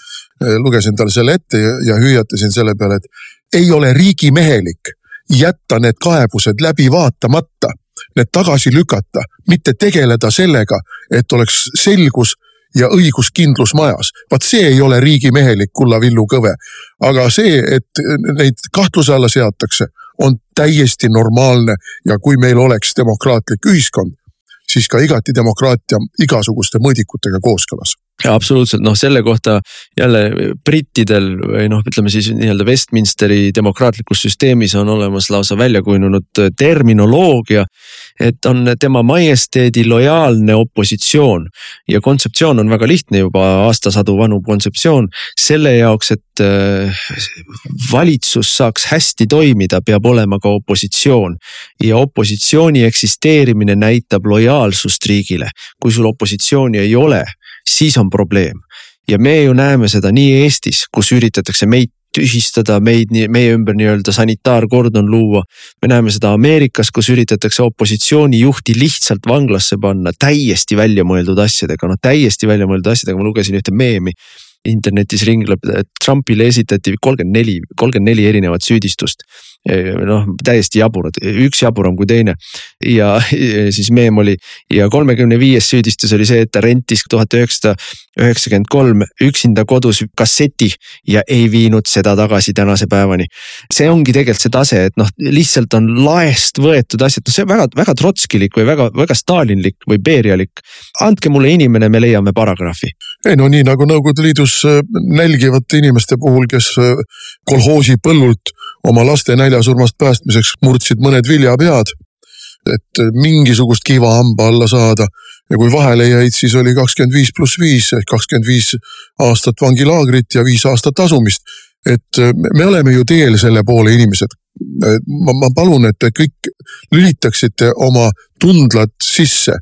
Speaker 4: eh, lugesin talle selle ette ja, ja hüüatasin selle peale, et ei ole riigimehelik jätta need kaebused läbi vaatamata, need tagasi lükata, mitte tegeleda sellega, et oleks selgus ja õiguskindlus majas. vaat see ei ole riigimehelik, kulla Villu Kõve. aga see, et neid kahtluse alla seatakse, on täiesti normaalne ja kui meil oleks demokraatlik ühiskond, siis ka igati demokraatia igasuguste mõõdikutega kooskõlas
Speaker 2: absoluutselt noh, selle kohta jälle brittidel või noh, ütleme siis nii-öelda Westminsteri demokraatlikus süsteemis on olemas lausa välja kujunenud terminoloogia. et on tema majesteedi lojaalne opositsioon ja kontseptsioon on väga lihtne juba aastasadu vanu kontseptsioon selle jaoks, et äh, valitsus saaks hästi toimida, peab olema ka opositsioon ja opositsiooni eksisteerimine näitab lojaalsust riigile. kui sul opositsiooni ei ole siis on probleem. ja me ju näeme seda nii Eestis, kus üritatakse meid tühistada meid, meie ümber nii-öelda sanitaarkordon luua. me näeme seda Ameerikas, kus üritatakse opositsioonijuhti lihtsalt vanglasse panna täiesti väljamõeldud asjadega, noh täiesti väljamõeldud asjadega, ma lugesin ühte meemi internetis ringleb, et Trumpile esitati kolmkümmend neli, kolmkümmend neli erinevat süüdistust noh, täiesti jaburad, üks jaburam kui teine. ja siis meem oli ja kolmekümne viies süüdistus oli see, et ta rentis tuhat üheksasada üheksakümmend kolm üksinda kodus kasseti ja ei viinud seda tagasi tänase päevani. see ongi tegelikult see tase, et noh, lihtsalt on laest võetud asjad, noh see on väga, väga trotskilik või väga, väga stalinlik või beerialik. andke mulle inimene, me leiame paragrahvi.
Speaker 4: ei no nii nagu Nõukogude Liidus äh, nälgivate inimeste puhul, kes äh, kolhoosi põllult oma laste näljasurmast päästmiseks murdsid mõned viljapead, et mingisugust kiva hamba alla saada. ja kui vahele jäid, siis oli kakskümmend viis pluss viis ehk kakskümmend viis aastat vangilaagrit ja viis aastat asumist. et me oleme ju teel selle poole, inimesed. ma, ma palun, et te kõik lülitaksite oma tundlad sisse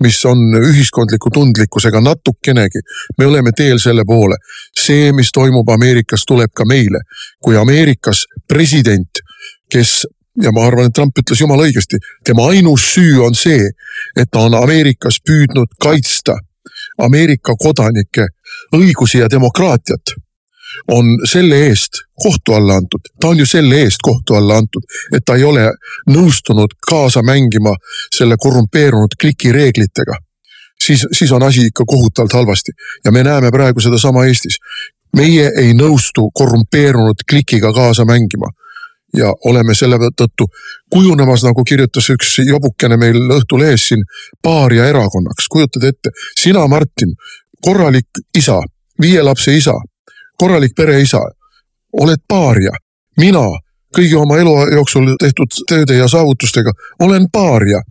Speaker 4: mis on ühiskondliku tundlikkusega natukenegi. me oleme teel selle poole. see, mis toimub Ameerikas, tuleb ka meile. kui Ameerikas president, kes ja ma arvan, et Trump ütles jumala õigesti, tema ainus süü on see, et ta on Ameerikas püüdnud kaitsta Ameerika kodanike õigusi ja demokraatiat on selle eest kohtu alla antud, ta on ju selle eest kohtu alla antud, et ta ei ole nõustunud kaasa mängima selle korrumpeerunud kliki reeglitega. siis, siis on asi ikka kohutavalt halvasti ja me näeme praegu sedasama Eestis. Meie ei nõustu korrumpeerunud klikiga kaasa mängima. Ja oleme selle tõttu kujunemas, nagu kirjutas üks jobukene meil Õhtulehes siin, paaria erakonnaks, kujutad ette, sina, Martin, korralik isa, viie lapse isa, korralik pereisa, oled paaria, mina kõigi oma elu jooksul tehtud tööde ja saavutustega olen paaria,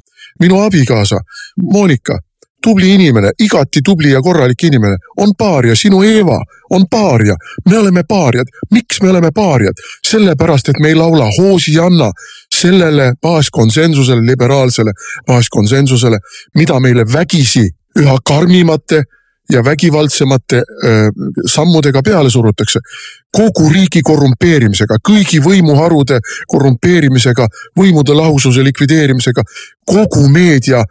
Speaker 4: minu abikaasa Monika tubli inimene, igati tubli ja korralik inimene, on paaria, sinu Eeva on paaria, me oleme paariad. miks me oleme paariad? sellepärast, et me ei laula Hoosianna sellele baaskonsensusele, liberaalsele baaskonsensusele, mida meile vägisi üha karmimate ja vägivaldsemate öö, sammudega peale surutakse. kogu riigi korrumpeerimisega, kõigi võimuharude korrumpeerimisega, võimude lahususe likvideerimisega, kogu meedia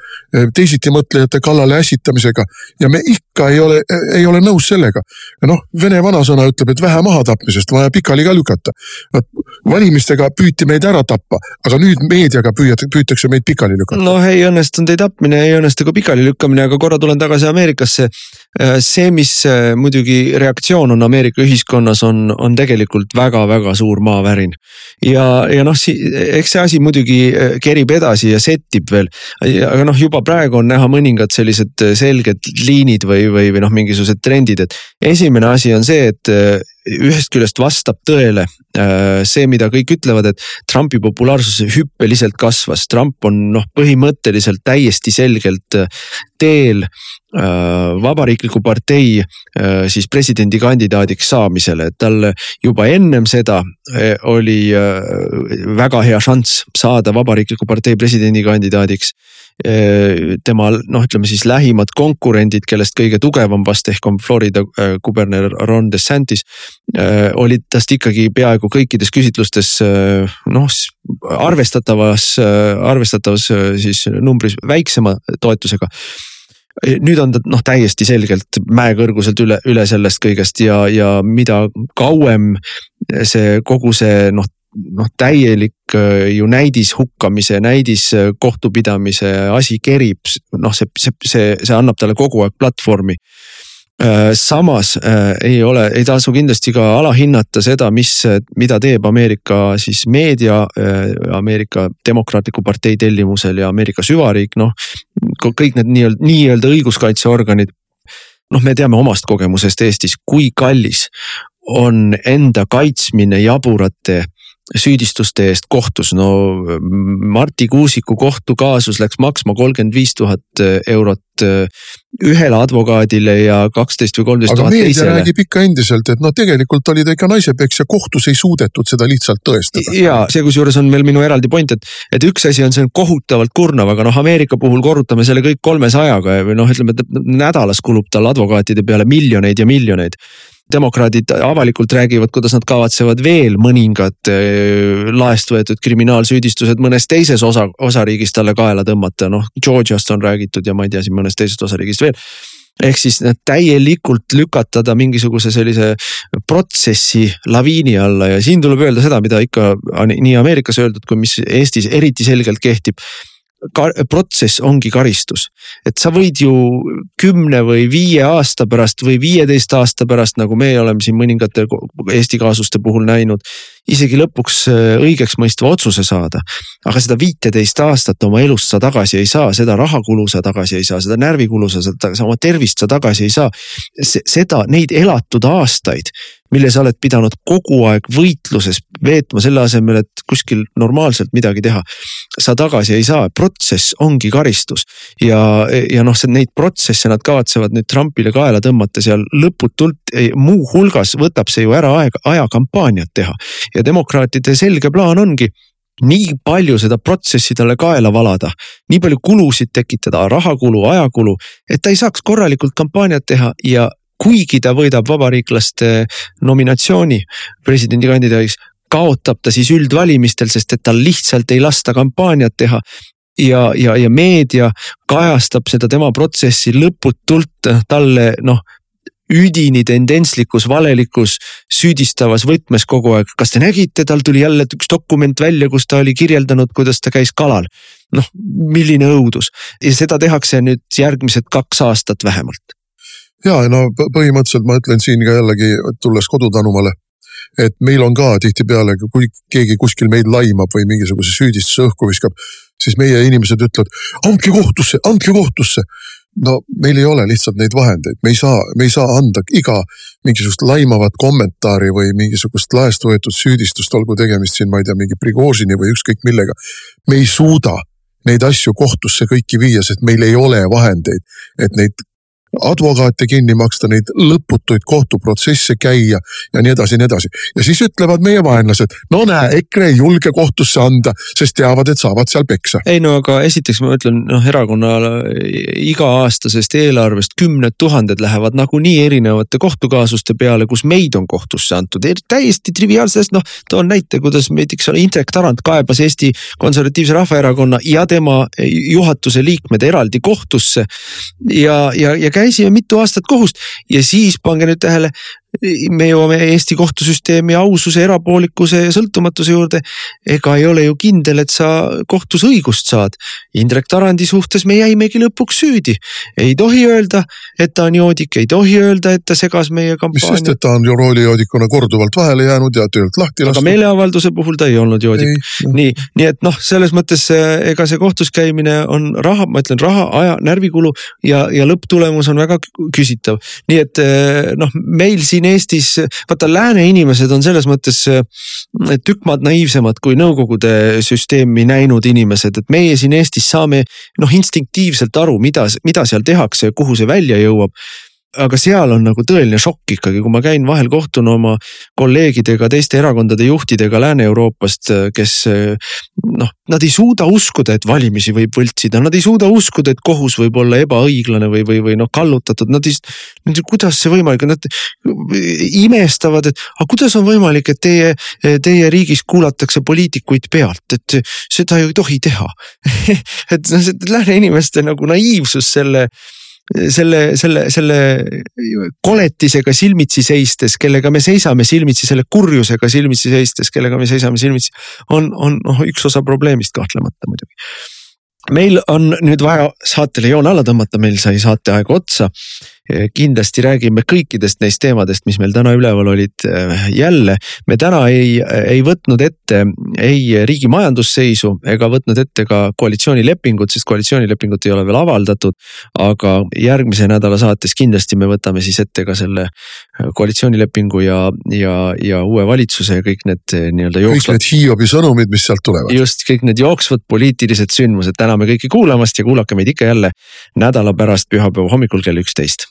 Speaker 4: teisitimõtlejate kallale ässitamisega ja me ikka ei ole, ei ole nõus sellega. noh, vene vanasõna ütleb, et vähe mahatapmisest vaja pikali ka lükata. Valimistega püüti meid ära tappa, aga nüüd meediaga püüad, püütakse meid pikali lükata.
Speaker 2: noh, ei õnnestunud ei tapmine, ei õnnestu ka pikali lükkamine, aga korra tulen tagasi Ameerikasse. see, mis muidugi reaktsioon on Ameerika ühiskonnas, on, on tegelikult väga-väga suur maavärin. ja, ja noh, eks see asi muidugi kerib edasi ja settib veel, aga noh, juba praegu on näha mõningad sellised selged liinid või, või, või noh, mingisugused trendid, et esimene asi on see, et ühest küljest vastab tõele see, mida kõik ütlevad, et Trumpi populaarsus hüppeliselt kasvas. Trump on noh, põhimõtteliselt täiesti selgelt teel vabariikliku partei siis presidendikandidaadiks saamisele, et tal juba ennem seda oli väga hea šanss saada vabariikliku partei presidendikandidaadiks tema noh, ütleme siis lähimad konkurendid, kellest kõige tugevam vast ehk on Florida kuberner Ron DeSantis. olid tast ikkagi peaaegu kõikides küsitlustes noh, arvestatavas, arvestatavas siis numbris väiksema toetusega nüüd on ta noh, täiesti selgelt mäekõrguselt üle, üle sellest kõigest ja, ja mida kauem see kogu see noh, noh täielik ju näidis hukkamise, näidis kohtupidamise asi kerib, noh, see, see, see, see annab talle kogu aeg platvormi samas ei ole, ei tasu kindlasti ka alahinnata seda, mis, mida teeb Ameerika siis meedia, Ameerika Demokraatliku Partei tellimusel ja Ameerika süvariik, noh. kõik need nii-öelda, nii-öelda õiguskaitseorganid. noh, me teame omast kogemusest Eestis, kui kallis on enda kaitsmine jaburate süüdistuste eest kohtus, no Marti Kuusiku kohtukaasus läks maksma kolmkümmend viis tuhat eurot ühele advokaadile ja kaksteist või kolmteist tuhat teisele.
Speaker 4: meedia räägib ikka endiselt, et no tegelikult oli ta ikka naisepeksja, kohtus ei suudetud seda lihtsalt tõestada.
Speaker 2: ja see, kusjuures on veel minu eraldi point, et, et üks asi on see kohutavalt kurnav, aga noh, Ameerika puhul korrutame selle kõik kolmesajaga või noh, ütleme, et nädalas kulub tal advokaatide peale miljoneid ja miljoneid demokraadid avalikult räägivad, kuidas nad kavatsevad veel mõningad äh, laest võetud kriminaalsüüdistused mõnes teises osa, osariigis talle kaela tõmmata, noh Georgiast on räägitud ja ma ei tea, siin mõnest teisest osariigist veel. Ehk siis täielikult lükata ta mingisuguse sellise protsessi laviini alla ja siin tuleb öelda seda, mida ikka nii Ameerikas öeldud, kui mis Eestis eriti selgelt kehtib protsess ongi karistus. et sa võid ju kümne või viie aasta pärast või viieteist aasta pärast, nagu meie oleme siin mõningate Eesti kaasuste puhul näinud. isegi lõpuks äh, õigeksmõistva otsuse saada. aga seda viiteist aastat oma elust sa tagasi ei saa, seda rahakulu sa tagasi ei saa, seda närvikulu sa, sa oma tervist sa tagasi ei saa. seda, neid elatud aastaid mille sa oled pidanud kogu aeg võitluses veetma selle asemel, et kuskil normaalselt midagi teha. sa tagasi ei saa, protsess ongi karistus ja, ja noh, neid protsesse nad kavatsevad nüüd Trumpile kaela tõmmata seal lõputult. muuhulgas võtab see ju ära aega, aja kampaaniat teha ja demokraatide selge plaan ongi nii palju seda protsessi talle kaela valada, nii palju kulusid tekitada, rahakulu, ajakulu, et ta ei saaks korralikult kampaaniat teha ja kuigi ta võidab vabariiklaste nominatsiooni presidendikandidaadiks, kaotab ta siis üldvalimistel, sest et tal lihtsalt ei lasta kampaaniat teha ja, ja, ja meedia kajastab seda tema protsessi lõputult talle noh üdini tendentslikus, valelikus, süüdistavas võtmes kogu aeg. kas te nägite, tal tuli jälle üks dokument välja, kus ta oli kirjeldanud, kuidas ta käis kalal. noh, milline õudus ja seda tehakse nüüd järgmised kaks aastat vähemalt
Speaker 4: ja no põhimõtteliselt ma ütlen siin ka jällegi tulles Kodutanumale, et meil on ka tihtipeale, kui keegi kuskil meid laimab või mingisuguse süüdistuse õhku viskab, siis meie inimesed ütlevad, andke kohtusse, andke kohtusse. no meil ei ole lihtsalt neid vahendeid, me ei saa, me ei saa anda iga mingisugust laimavat kommentaari või mingisugust laest võetud süüdistust, olgu tegemist siin, ma ei tea, mingi Prigožini või ükskõik millega. me ei suuda neid asju kohtusse kõiki viia, sest meil ei ole vahendeid, et neid advokaate kinni maksta, neid lõputuid kohtuprotsesse käia ja nii edasi ja nii edasi. ja siis ütlevad meie vaenlased, no näe, EKRE ei julge kohtusse anda, sest teavad, et saavad seal peksa.
Speaker 2: ei no aga esiteks ma ütlen, noh erakonnale iga-aastasest eelarvest kümned tuhanded lähevad nagunii erinevate kohtukaasuste peale, kus meid on kohtusse antud, täiesti triviaalsest, noh toon näite, kuidas näiteks Indrek Tarand kaebas Eesti Konservatiivse Rahvaerakonna ja tema juhatuse liikmed eraldi kohtusse ja, ja, ja käisime mitu aastat kohust ja siis pange nüüd tähele, me jõuame Eesti kohtusüsteemi aususe, erapoolikuse ja sõltumatuse juurde. ega ei ole ju kindel, et sa kohtus õigust saad. Indrek Tarandi suhtes me jäimegi lõpuks süüdi. ei tohi öelda, et ta on joodik, ei tohi öelda, et ta segas meie kampaania.
Speaker 4: sest, et ta on roolijoodikuna korduvalt vahele jäänud ja töölt lahti lastud.
Speaker 2: aga meeleavalduse puhul ta ei olnud joodik. nii, nii et noh, selles mõttes ega see kohtus käimine on raha, ma ütlen raha, aja, närvikulu ja, ja lõpptulemus on väga küsitav. nii et noh, meil siin Eestis, vaata lääne inimesed on selles mõttes tükk maad naiivsemad kui nõukogude süsteemi näinud inimesed, et meie siin Eestis saame noh instinktiivselt aru, mida, mida seal tehakse ja kuhu see välja jõuab aga seal on nagu tõeline šokk ikkagi, kui ma käin vahel kohtun oma kolleegidega, teiste erakondade juhtidega Lääne-Euroopast, kes noh, nad ei suuda uskuda, et valimisi võib võltsida, nad ei suuda uskuda, et kohus võib olla ebaõiglane või, või, või noh, kallutatud, nad ei. kuidas see võimalik on, nad imestavad, et aga kuidas on võimalik, et teie, teie riigis kuulatakse poliitikuid pealt, et seda ju ei tohi teha et noh, see lääne inimeste nagu naiivsus selle selle, selle, selle koletisega silmitsi seistes, kellega me seisame silmitsi, selle kurjusega silmitsi seistes, kellega me seisame silmitsi, on, on noh, üks osa probleemist kahtlemata muidugi meil on nüüd vaja saatele joon alla tõmmata, meil sai saateaeg otsa. Kindlasti räägime kõikidest neist teemadest, mis meil täna üleval olid. jälle, me täna ei, ei võtnud ette ei riigi majandusseisu ega võtnud ette ka koalitsioonilepingut, sest koalitsioonilepingut ei ole veel avaldatud. aga järgmise nädala saates kindlasti me võtame siis ette ka selle koalitsioonilepingu ja, ja, ja uue valitsuse ja kõik need nii-öelda
Speaker 4: jooksvad. kõik need Hiiobi sõnumid, mis sealt tulevad.
Speaker 2: just, kõik need jooksvad poliitilised sündmused, täname kõiki kuulamast ja kuulake meid ikka jälle nädala pärast pühapäeva hommikul kell üksteist.